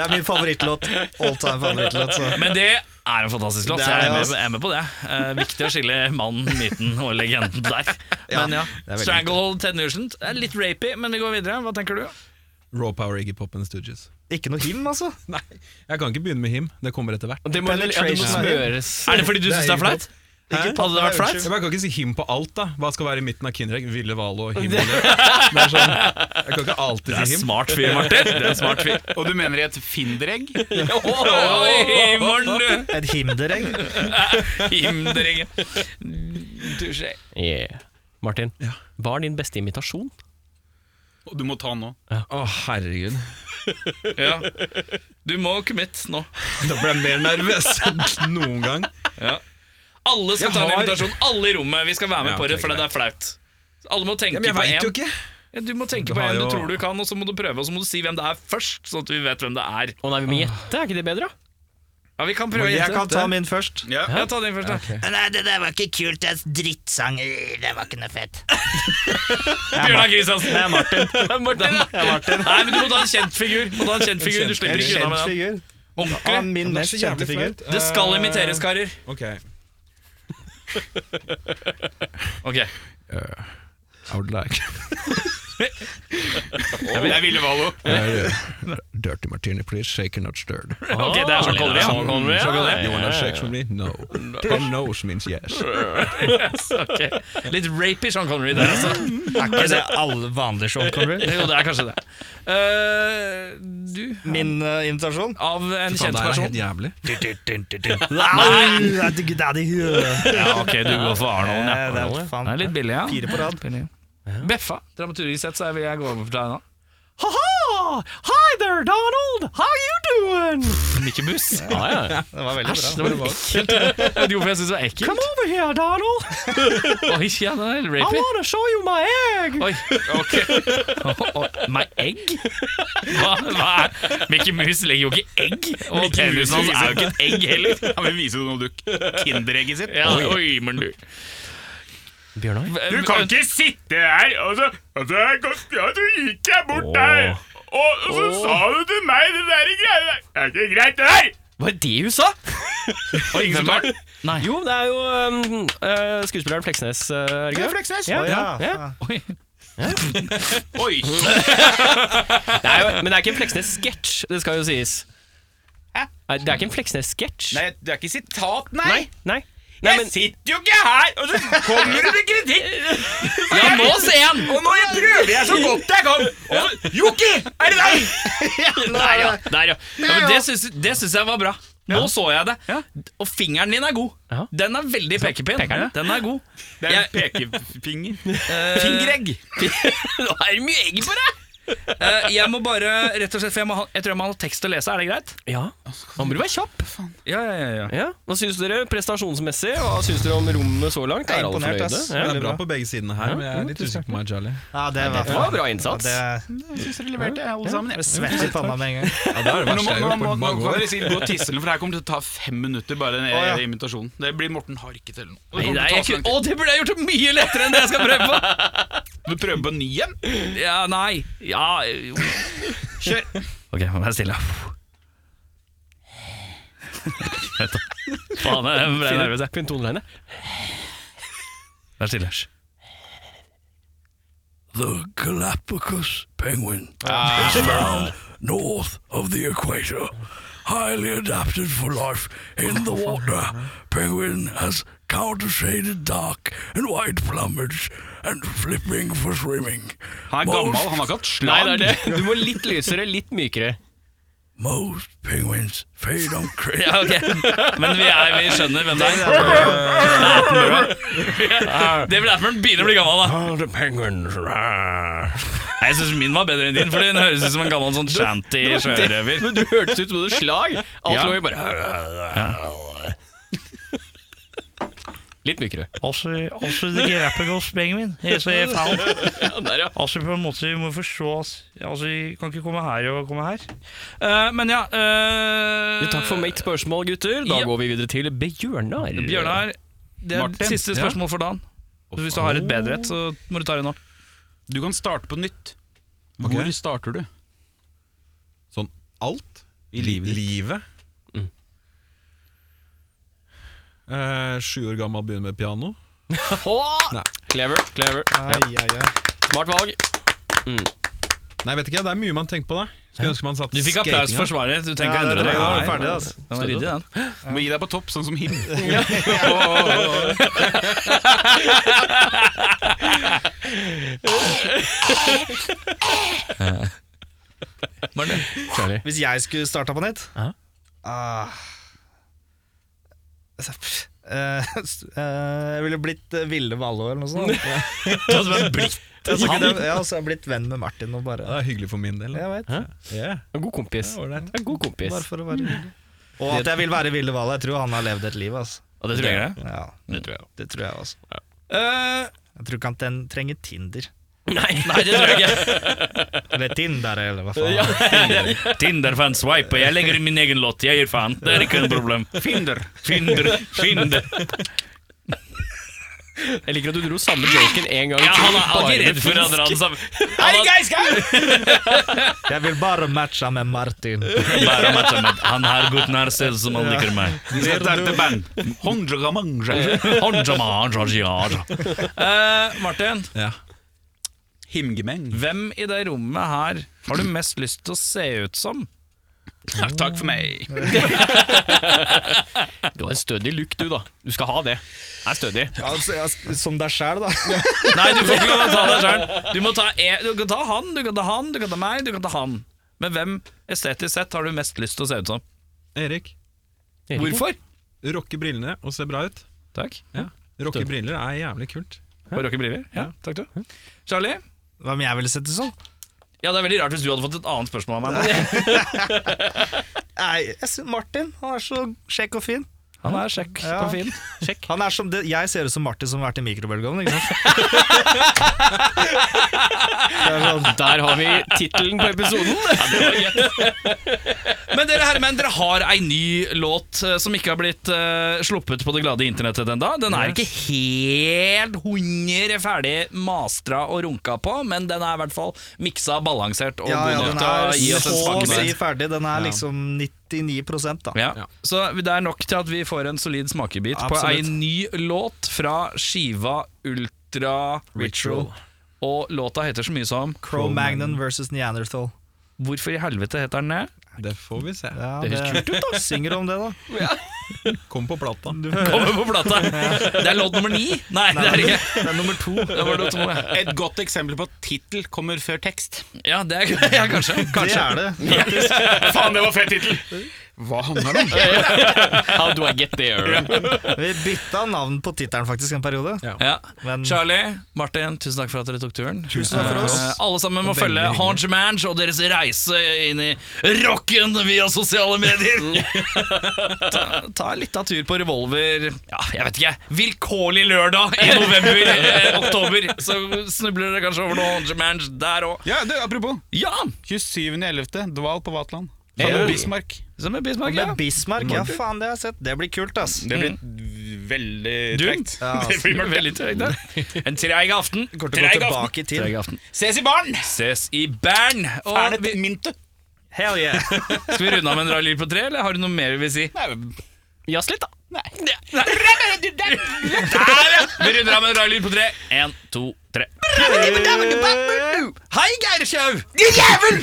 er min favorittlåt. All time favorittlåt. Så. Men det er en fantastisk låt. Er Jeg er med, jeg er med på det. Eh, viktig å skille mannen, myten og legenden der. Men ja, Stranglehold Ted Nugent. Litt rapey, men vi går videre. Hva tenker du? Raw Power Iggy Pop and the Stooges. Ikke noe him, altså. Nei, jeg kan ikke begynne med him. Det kommer etter hvert. Det må, ja, det må smøres. Er det fordi du Det er syns det er flaut? Hadde det vært flaut? Jeg kan ikke si him på alt, da. Hva skal være i midten av Kinderegg? Ville Valo og him. og Det. det er sånn, jeg kan ikke alltid Det er si him. smart fyr, Martin. Det er smart fyr. Og du mener i et Finderegg? Oi, Morten, Et Himderegg. du! Himdringen. Touché. Yeah. Martin, hva er din beste imitasjon? Og du må ta den nå. Å, herregud. Ja. Du må commit nå. Da ble jeg mer nervøs enn noen gang. Alle skal Jeg ta en har- invitasjon. Alle i rommet. Vi skal være med Ja, på det, ok, for det er flaut. Alle må tenke Ja, men jeg på veit jo en. ikke. Ja, du må tenke Du på har en du jo- tror du kan, og så må du prøve, og så må du si hvem det er først, sånn at vi vet hvem det er. Å nei, vi må gjette, er ikke det bedre? Ja, vi kan prøve å Jeg gjette. kan ta min først. Ja. Ja, ta din først, da. Nei, det der var ikke kult. Det er drittsang. Det var ikke noe fett. Bjørnar Kristiansen. Det er Martin. Martin. Nei, men du må ta en kjent figur. Du må ta en kjent figur. Du En slipper ikke unna kjent med den. figur. Han er min mest så kjente figur. Det skal imiteres, karer. Ok. Ok. I would like Det er Ville Valo. uh, Dirty martini, please. Shaken, not stirred. Ok, det er Sean Connery. Sean Connery, ja. Sean Connery. You wanna sex with me? No. And nose means yes. Ok. Litt rapey Sean Connery der, altså. Er ikke det alle vanlige Sean Connery? Jo, det er kanskje det. Uh, du, Min uh, invitasjon? av en kjent person. det er helt jævlig. Ja, ok, du går for Arnold, Eh, ja. det er er litt billig, ja. fire på rad. Beffa, dramaturgisk sett, så vil jeg gå over for deg nå. Ha-ha! Hi there, Donald! How you doing? Mikke Buss. Ja, ja. Det var veldig Æsj, bra. det var ekkelt. Jeg vet ikke hvorfor jeg syns det var ekkelt. Come over here, Donald. Oi, ja, det er I rapey. to show you my egg. Oi, ok. Meg egg? Hva, hva er Mikke Mus legger jo ikke egg. Og penisen hans er jo ikke et egg heller. Han vil vise noe du Kinderegget sitt. Ja, oi, men du Bjørnar? Du kan ikke sitte her og så, og så, ja, så gikk jeg bort der. Og, og så sa du til meg det der greiene der. Det er ikke greit, det der! Var det det hun sa? Var ingen som tar den? Nei. Jo, det er jo um, uh, skuespilleren Fleksnes. Uh, er det ikke det? Fleksnes. Ja, ja. ja. Oi. Oi. Det er jo, men det er ikke en Fleksnes-sketsj, det skal jo sies. Hæ? Nei, det er ikke en Fleksnes-sketsj. Nei, det er ikke sitat, nei. nei. nei. Nei, Jeg men sitter jo ikke her, og så kommer du med kritikk! Ja, nå ser jeg den! Og nå prøver jeg så godt jeg kan. Og så, Joki, er det deg? Der, ja. Der, ja. ja men det syns, det syns jeg var bra. Nå så jeg det. Og fingeren din er god. Den er veldig pekepinn. Den? Den er god. Det er en pekefinger. Fingeregg. nå er det mye egg på deg! Eh, jeg må bare, rett og slett, for jeg, må ha, jeg tror jeg må ha tekst å lese. Er det greit? Ja, må du være kjapp. Ja, ja, ja, Ja. Hva syns dere prestasjonsmessig? Hva syns dere om rommene så langt? Jeg er Er alle imponert, fornøyde? ass. Ja. Det er bra på begge sidene her, men jeg er litt usikker på meg, Charlie. Ja, det var, Det var bra innsats. Det, Jeg syns dere leverte, alle sammen. det svett i panna med en gang. Ja, det er det Men nå må, jeg nå, har gjort må, på nå mange kan år. dere sikkert gå og tisse, for det her kommer til å ta fem minutter, bare den Å, ja. invitasjonen. Det blir Morten Harket eller noe. Det Nei, kommer nei, til å jeg, ta så lang kunne- å, det burde jeg gjort mye lettere enn det jeg skal prøve på! Du prøver på ny en? Ja, nei. Ja jo. Kjør. Ok, må være stille. Vent. Faen, jeg ble nervøs. Finn toneleiene. Vær stille. The Galapagos penguin is found north of the equator. Highly adapted for life in the water, penguin has counter-shaded dark and white plumage and flipping for swimming. Han er gammel, han har ikke hatt Nei, slag. det er det. Du må litt lysere, litt mykere. most penguins fade on crazy. Ja, okay. Men vi, er, vi skjønner hvem det er. derfor Attenborough begynner å bli gammel, da. the penguins Nei, Jeg syns min var bedre enn din, for den høres ut som en gammel sånn shanty sjørøver. Men du hørtes ut som et slag. Alt Ja. lå jo bare Litt mykere. Altså also the Galapagos penguin is a found. Ja, der, ja. Altså på en måte, vi må forstå Altså, vi kan ikke komme her og komme her. Uh, men ja eh, Takk for mitt spørsmål, gutter. Da Ja. går vi videre til Bjørnar. Bjørnar, det er Martin. siste spørsmål for dagen. Så hvis du har et bedre et, så må du ta det nå. Du kan starte på nytt. Hvor starter du? Sånn alt I livet livet. Mm. Eh, Sju år gammel begynner med piano. Nei. Clever, clever. Ai, ai, ai. Smart valg. Nei, vet ikke, det er mye man tenker på, da. Skulle ønske man satt Du fikk applaus for svaret. Du trenger ikke Ja, endre var Nei, ferdig, altså. Den var ryddig, den. Du må gi deg på topp, sånn som him. Martin. Hvis jeg skulle starta på nytt Ja. ah. Altså, eh, eh, Jeg ville blitt eh, Ville Vallo eller noe sånt. Du hadde blitt Ja, så kunne jeg, så har jeg blitt venn med Martin og bare Det er hyggelig for min del. Jeg vet. Yeah. En god kompis. Ja. En god kompis. Bare for å være hyggelig. Og at jeg vil være Ville Valle. Jeg tror han har levd et liv. Altså. Og det tror jeg det. Ja, Det tror jeg. tror også. Ja. Jeg tror ikke han trenger Tinder. Nei, nei, det tror jeg ikke. Eller Tinder, eller hva faen. Tinder Tinder en swipe, og jeg legger inn min egen låt. Jeg gir faen. Det er ikke noe problem. Finder. Finder, finder. Jeg liker at du dro samme joken en gang Ja, han er aldri redd for å dra den samme. Jeg vil bare matche med Martin. Bare matcha med Han her gutten her selv som han liker meg. Vi Himgemeng. hvem i det rommet her har du mest lyst til å se ut som? Takk, takk for meg. Du har en stødig look, du, da. Du skal ha det. Er stødig. Ja, altså, ja, som deg sjæl, da. Nei, du får ikke lov å ta deg sjæl. Du må ta e- Du kan ta han, du kan ta han, du kan ta meg, du kan ta han. Men hvem estetisk sett har du mest lyst til å se ut som? Erik, Hvorfor? rocke brillene og se bra ut. Takk. Ja. Rocke briller er jævlig kult. Ja. Rocke briller? Ja, takk du. Charlie? Hvem jeg ville sett det som? Ja, det er veldig rart hvis du hadde fått et annet spørsmål av meg. Nei, jeg synes Martin. Han er så kjekk og fin. Han er sjekk Ja. og fin. Han er som det, jeg ser ut som Martin som har vært i mikrobølgeovnen. ikke sant? Er sånn, Der har vi tittelen på episoden. Men dere herremenn, dere har ei ny låt eh, som ikke har blitt uh, sluppet på det glade internettet ennå. Den er ikke helt hundre ferdig mastra og runka på, men den er i hvert fall miksa, balansert og ja, ja, god nok til å gi er oss en så å si ferdig. Den er liksom 99 da. Ja. Så det er nok til at vi får en solid smakebit på ei ny låt fra skiva Ultra Ritual. Og låta heter så mye som Cro-Magnon versus Neanderthal. Hvorfor i helvete heter den det? Det får vi se. Ja, Det høres kult ut, da. Synger om det, da. Kom på plata. Kommer på plata! Det er lodd nummer ni! Nei, det er ikke. Det er nummer to. Det var låt to, ja. Et godt eksempel på at tittel kommer før tekst. Ja, det er ja, kanskje. Det er det. Faen, det var fet tittel! Hva handler det om? How do I get there? Vi bytta navn på tittelen faktisk en periode. Ja. Men Charlie, Martin, tusen takk for at dere tok turen. Tusen takk for oss. uh, alle sammen må følge. Haunch Mange og deres reise inn i rocken via sosiale medier. ta, ta litt av tur på Revolver Ja, jeg vet ikke. Vilkårlig lørdag i november, eh, oktober. Så snubler dere kanskje over noe Haunch Mange der òg. Ja, du, apropos. Ja! 27.11. Dval på Vatland. Sammen med Bismarck. Som er Bismarck, ja. med Bismarck, ja faen, det har jeg sett. Det blir kult, ass. Det blir veldig Du? tregt. Ja, Det blir mørkt. Veldig tregt, ja. En treig aften. Til å gå Treig aften. tilbake til Treig aften. Ses i baren! Ses i baren. Og Fernet vi, mynte. Hell yeah. skal vi runde av med en rar lyd på tre, eller har du noe mer vi vil si? Jazz litt, da. Der, ja! Vi runder av med en rar lyd på tre. En, to, tre. Hei, Geir Sjau! Din jævel!